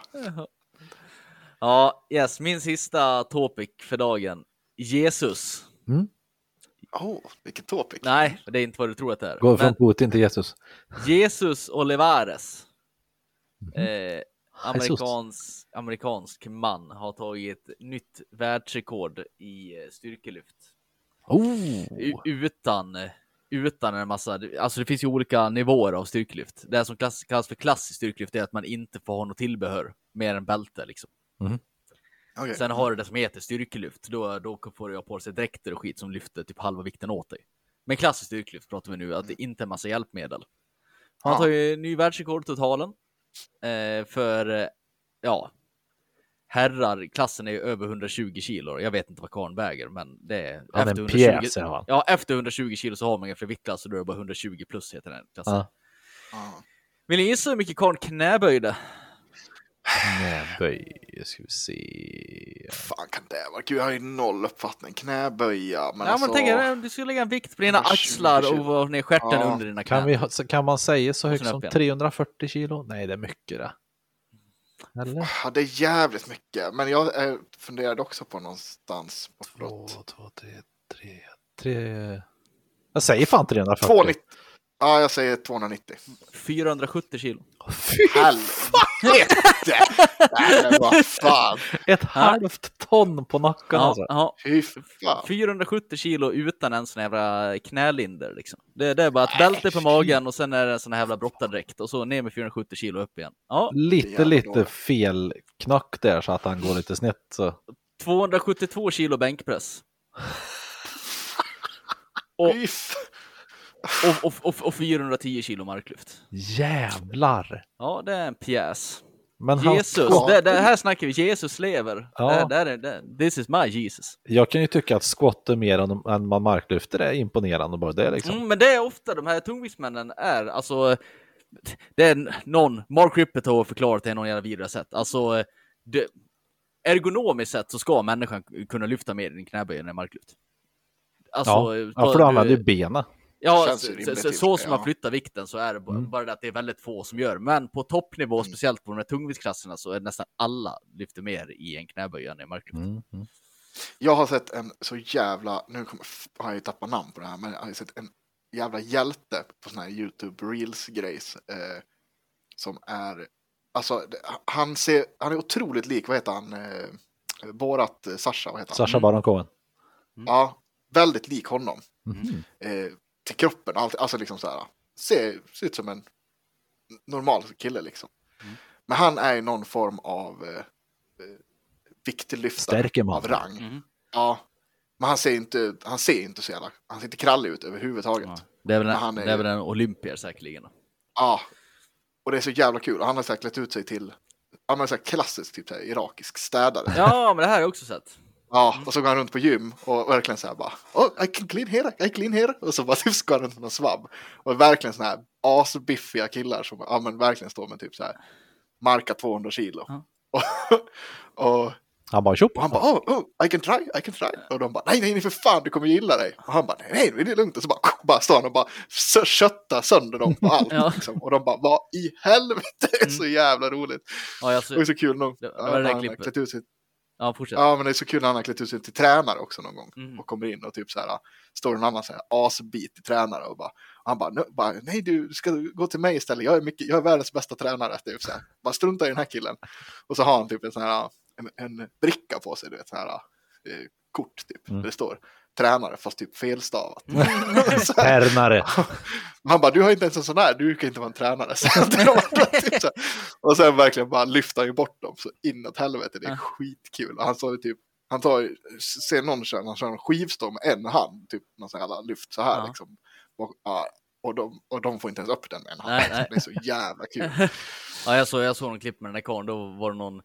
Ja, yes, min sista topic för dagen. Jesus. Åh, oh, vilket topic. Nej, det är inte vad du tror att det är. Gå från Men Putin till Jesus. Jesus Olivares. Mhm. Eh, amerikansk, amerikansk man har tagit nytt världsrekord i eh, styrkelyft. Oh. utan, utan en massa, alltså det finns ju olika nivåer av styrkelyft. Det som klass, kallas för klassiskt styrkelyft är att man inte får ha något tillbehör mer än bälte liksom. Okej. Sen har du det som heter styrkelyft. Då, då får du ha på sig dräkter och skit som lyfter typ halva vikten åt dig. Men klassiskt styrkelyft pratar vi nu, att det inte är massa hjälpmedel. Han Ja. tar ju ny världsrekord totalen. Eh, för, eh, ja, herrar, klassen är ju över 120 kilo. Jag vet inte vad karln väger, men det är är en 120 pjäs. Ja, efter 120 kilo så har man ingen viktklass och då är det bara 120 plus heter den klassen. Ja. Ja. Vill ni gissa hur mycket karln knäböjde? Knäböj, ska vi se. fan kan det vara? Gud, jag har ju noll uppfattning. Knäböja, men ja, alltså... men tänk er, du ska lägga en vikt på dina 120 axlar kilo. och vara ner stjärten Ja. under dina knän. Kan, vi, kan man säga så högt som upp igen. 340 kilo? Nej, det är mycket det. Eller? Ja, det är jävligt mycket. Men jag eh, funderade också på någonstans Två, bortåt. två, tre, tre, tre. Jag säger fan 340. 290. Ja, jag säger 290. 470 kilo. Helvete! Nej, men vad fan. Ett halvt ton på nacken Ja, alltså. ja. Fy fan. 470 kilo utan en sån jävla knälinder liksom. Det, det är bara ett bälte på magen och sen är det en sån här jävla brottardräkt och så ner med 470 kilo upp igen. Ja, Lite, lite fel knack där så att han går lite snett. Så. 272 kilo bänkpress. Och, och, och, och, och 410 kilo marklyft. Jävlar! Ja, det är en pjäs. Men Jesus, det, det här snackar vi, Jesus lever. Ja. Det, det, det, this is my Jesus. Jag kan ju tycka att squat är mer än, än man marklyfter är imponerande bara det liksom. Mm, men det är ofta de här tungviktsmännen är, alltså, det är någon, Mark Rippet har förklarat det i någon jävla vidare sätt. Alltså, det, ergonomiskt sett så ska människan kunna lyfta mer en knäböj än en marklyft. Alltså, Ja, ja, för du använder ju benen. Ja, så, så, rimligt så, som man flyttar vikten så är det bara, Mm. bara det att det är väldigt få som gör. Men på toppnivå, Mm. speciellt på de här tungviktsklasserna, så är nästan alla lyfter mer i en knäböj än i marklyft. Mm, mm. Jag har sett en så jävla, nu kommer, har jag ju tappat namn på det här, men jag har sett en jävla hjälte på sån här YouTube Reels grejs. Eh, som är, alltså han ser, han är otroligt lik, vad heter han, eh, Borat eh, Sasha, vad heter han? Sasha Baron Cohen. Ja, väldigt lik honom. Mhm. Eh, till kroppen, allt, alltså liksom så här, ser, ser ut som en normal kille liksom. Men han är ju någon form av eh, eh, viktlyftare av rang. Mhm. Ja, men han ser inte, han ser inte så jävla, han ser inte krallig ut överhuvudtaget. Ja. Ja. Det är väl en, han är det är väl en olympier säkerligen. Och det är så jävla kul. Och han har här klätt ut sig till, ja men så här klassisk typ så här, irakisk städare. Ja, men det här har jag också sett. Ja, och så går han runt på gym och verkligen så här bara, oh, I can clean here, I clean here. Och så bara [laughs] typ ska han runt med en svabb. Och verkligen såna här asbiffiga killar som, ja men verkligen står med typ så här, marka 200 kilo. Ja. Och, [laughs] och, Han bara tjopp! och han bara, oh, oh, I can try, I can try. Och de bara, nej, nej, nej, för fan, du kommer gilla dig. Och han bara, nej, nej, det är lugnt. Och så bara, [laughs] bara står han och bara sö- köttar sönder dem på allt. Ja. liksom. Och de bara, vad i helvete, det är så jävla roligt. Ja, jag, så, Och det är så kul nog. Det- det det när han har ja, fortsätt. Ja, men det är så kul när han har klätt ut sig till tränare också någon gång. Mm. Och kommer in och typ så här, står en annan så här asbit till tränare och bara, och han bara, "Nu- bara, nej du ska gå till mig istället, jag är, mycket, jag är världens bästa tränare. Typ så här. Bara strunta i den här killen. Och så har han typ en sån här, en, en bricka på sig, du vet, sån här eh, kort typ. Mm. Där det står tränare fast typ felstavat. [laughs] Så här. Tärnare! Han bara, du har inte ens en sån här, du kan inte vara en tränare. Typ och sen verkligen bara lyfter han ju bort dem så inåt helvete, det är skitkul. Och han sa ju typ, han tar ser någon köra, han kör en skivstång med en hand, typ någon sån här lyft så här Ja. liksom. Och, ja, och, de, och de får inte ens upp den med en hand. Nej, nej. Det är så jävla kul. [laughs] Ja, jag såg, jag såg en klipp med den där karln, då var det någon,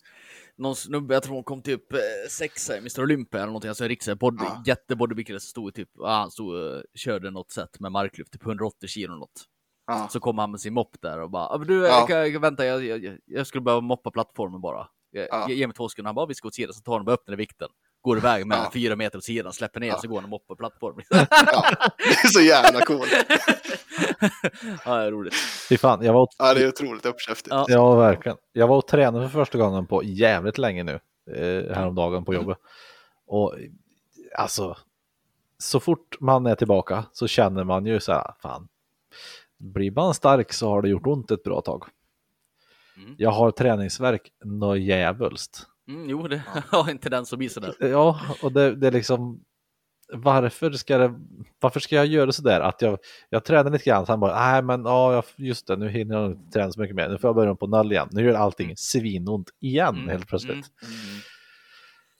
någon snubbe, jag tror hon kom typ eh, sexa i Mr Olympia eller någonting, alltså en riktig body, Ja. jättebodybuilder som stod typ, ja, han stod och körde något sätt med marklyft, typ 180 kilo något. Ja. Så kom han med sin mopp där och bara, "Ja, men du, Ja. jag, kan- jag, vänta, jag, jag, jag skulle behöva moppa plattformen bara. Jag, Ja. Ge mig två sekunder, han bara, vi ska åt sidan, så tar han den i vikten. Går iväg med Ja. fyra meter åt sidan, släpper ner, Ja. så går han och moppar plattformen. [laughs] Ja, det är så jävla coolt. [laughs] ja, det är roligt. Fy fan, jag var, Ja, det är otroligt uppkäftigt. Ja. ja, verkligen. Jag var och tränade för första gången på jävligt länge nu, eh, häromdagen på jobbet. Och alltså, så fort man är tillbaka så känner man ju så här, fan, blir man stark så har det gjort ont ett bra tag. Mm. Jag har träningsverk något djävulskt. Mm, jo, det [laughs] har en tendens att bli sådär. Ja, och det, det är liksom varför ska, det, varför ska jag göra sådär? Att jag, jag tränar lite grann, sen bara, nej men ja, just det, nu hinner jag inte träna så mycket mer, nu får jag börja på noll igen. Nu gör allting svinont igen Mm, helt plötsligt. mm.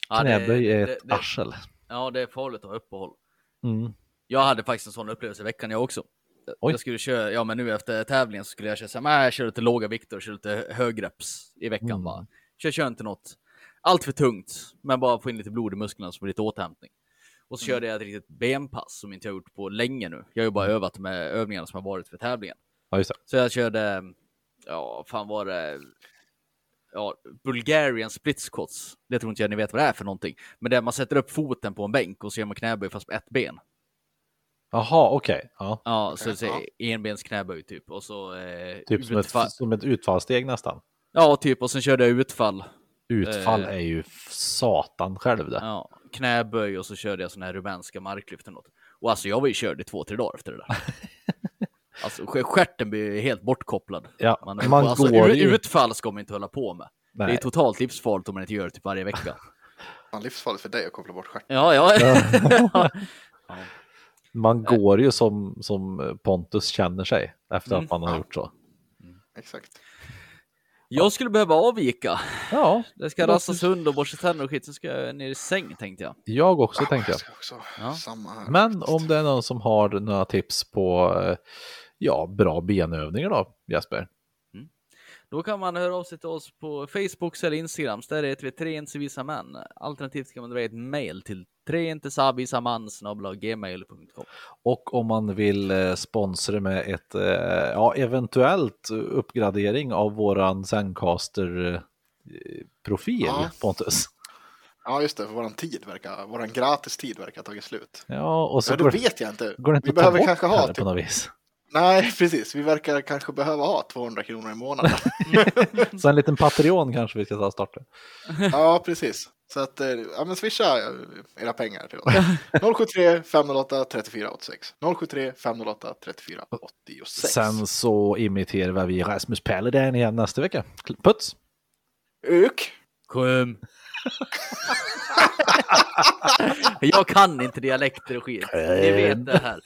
Ja, det- Knäböj är det- ett det- arsel. Ja, det är farligt att ha uppehåll. Mm. Jag hade faktiskt en sån upplevelse i veckan jag också. Oj. Jag skulle köra, ja men nu efter tävlingen så skulle jag köra så här, "Nej, jag kör lite låga vikter och kör lite högreps i veckan Mm. bara. Kör, kör inte något allt för tungt, men bara få in lite blod i musklerna så får lite återhämtning. Och så körde jag ett riktigt benpass som inte jag gjort på länge nu. Jag har ju bara övat med övningarna som har varit för tävlingen. Ja. Så jag körde, ja, fan var det, ja, Bulgarian split squats. Det tror inte jag ni vet vad det är för någonting. Men där man sätter upp foten på en bänk och så gör man knäböj fast på ett ben. Jaha, okej. Ja. Ja, så är enbens knäböj typ. Och så eh, Typ som utfall. ett, som ett utfallssteg nästan. Ja, typ. Och sen körde jag utfall. Utfall Eh. är ju satan själv det. Ja, knäböj och så körde jag såna här rumänska marklyft eller något. Och alltså jag var ju körd i två, tre dagar efter det där. [laughs] Alltså sk- stjärten blir helt bortkopplad. Ja, Man, man alltså, går ju... Utfall ska man inte hålla på med. Det är Nej. totalt livsfarligt om man inte gör det typ varje vecka. [laughs] Fan, livsfarligt för dig att koppla bort stjärten. Ja, ja. [laughs] Man går ju som, som Pontus känner sig efter Mm. att man har gjort så. Exakt. Jag skulle behöva avvika. Ja, Det ska rassas hund och borsta tänder och skit, sen ska jag ner i säng tänkte jag. jag också tänkte jag. ska också. Ja. Samma här. Men om det är någon som har några tips på eh, ja, bra benövningar då, Jesper? Då kan man höra av sig till oss på Facebook eller Instagram. Där heter vi tre visa män. Alternativt kan man dra ett mail till treintesabbisaman.gmail.com Och om man vill eh, sponsra med ett, eh, ja, eventuellt uppgradering av våran Zencaster-profil, Ja. Pontus. Ja, just det. För våran tid verkar, våran gratis tid verkar ha tagit slut. Ja, och så Ja, det går, vet jag inte. går det inte vi behöver kanske ha typ, på något vis. Nej, [laughs] precis. Vi verkar kanske behöva ha 200 kronor i månaden. [laughs] Så en liten Patreon kanske vi ska ta starta. ja, precis. Så att, eh, ja men swisha eh, era pengar till oss. 073 508 34 86. 073 508 34 86. Sen så imiterar vi Rasmus Paludan igen nästa vecka. Puts! Ök. Kom! [laughs] jag kan inte dialekter och skit. Ni vet det här.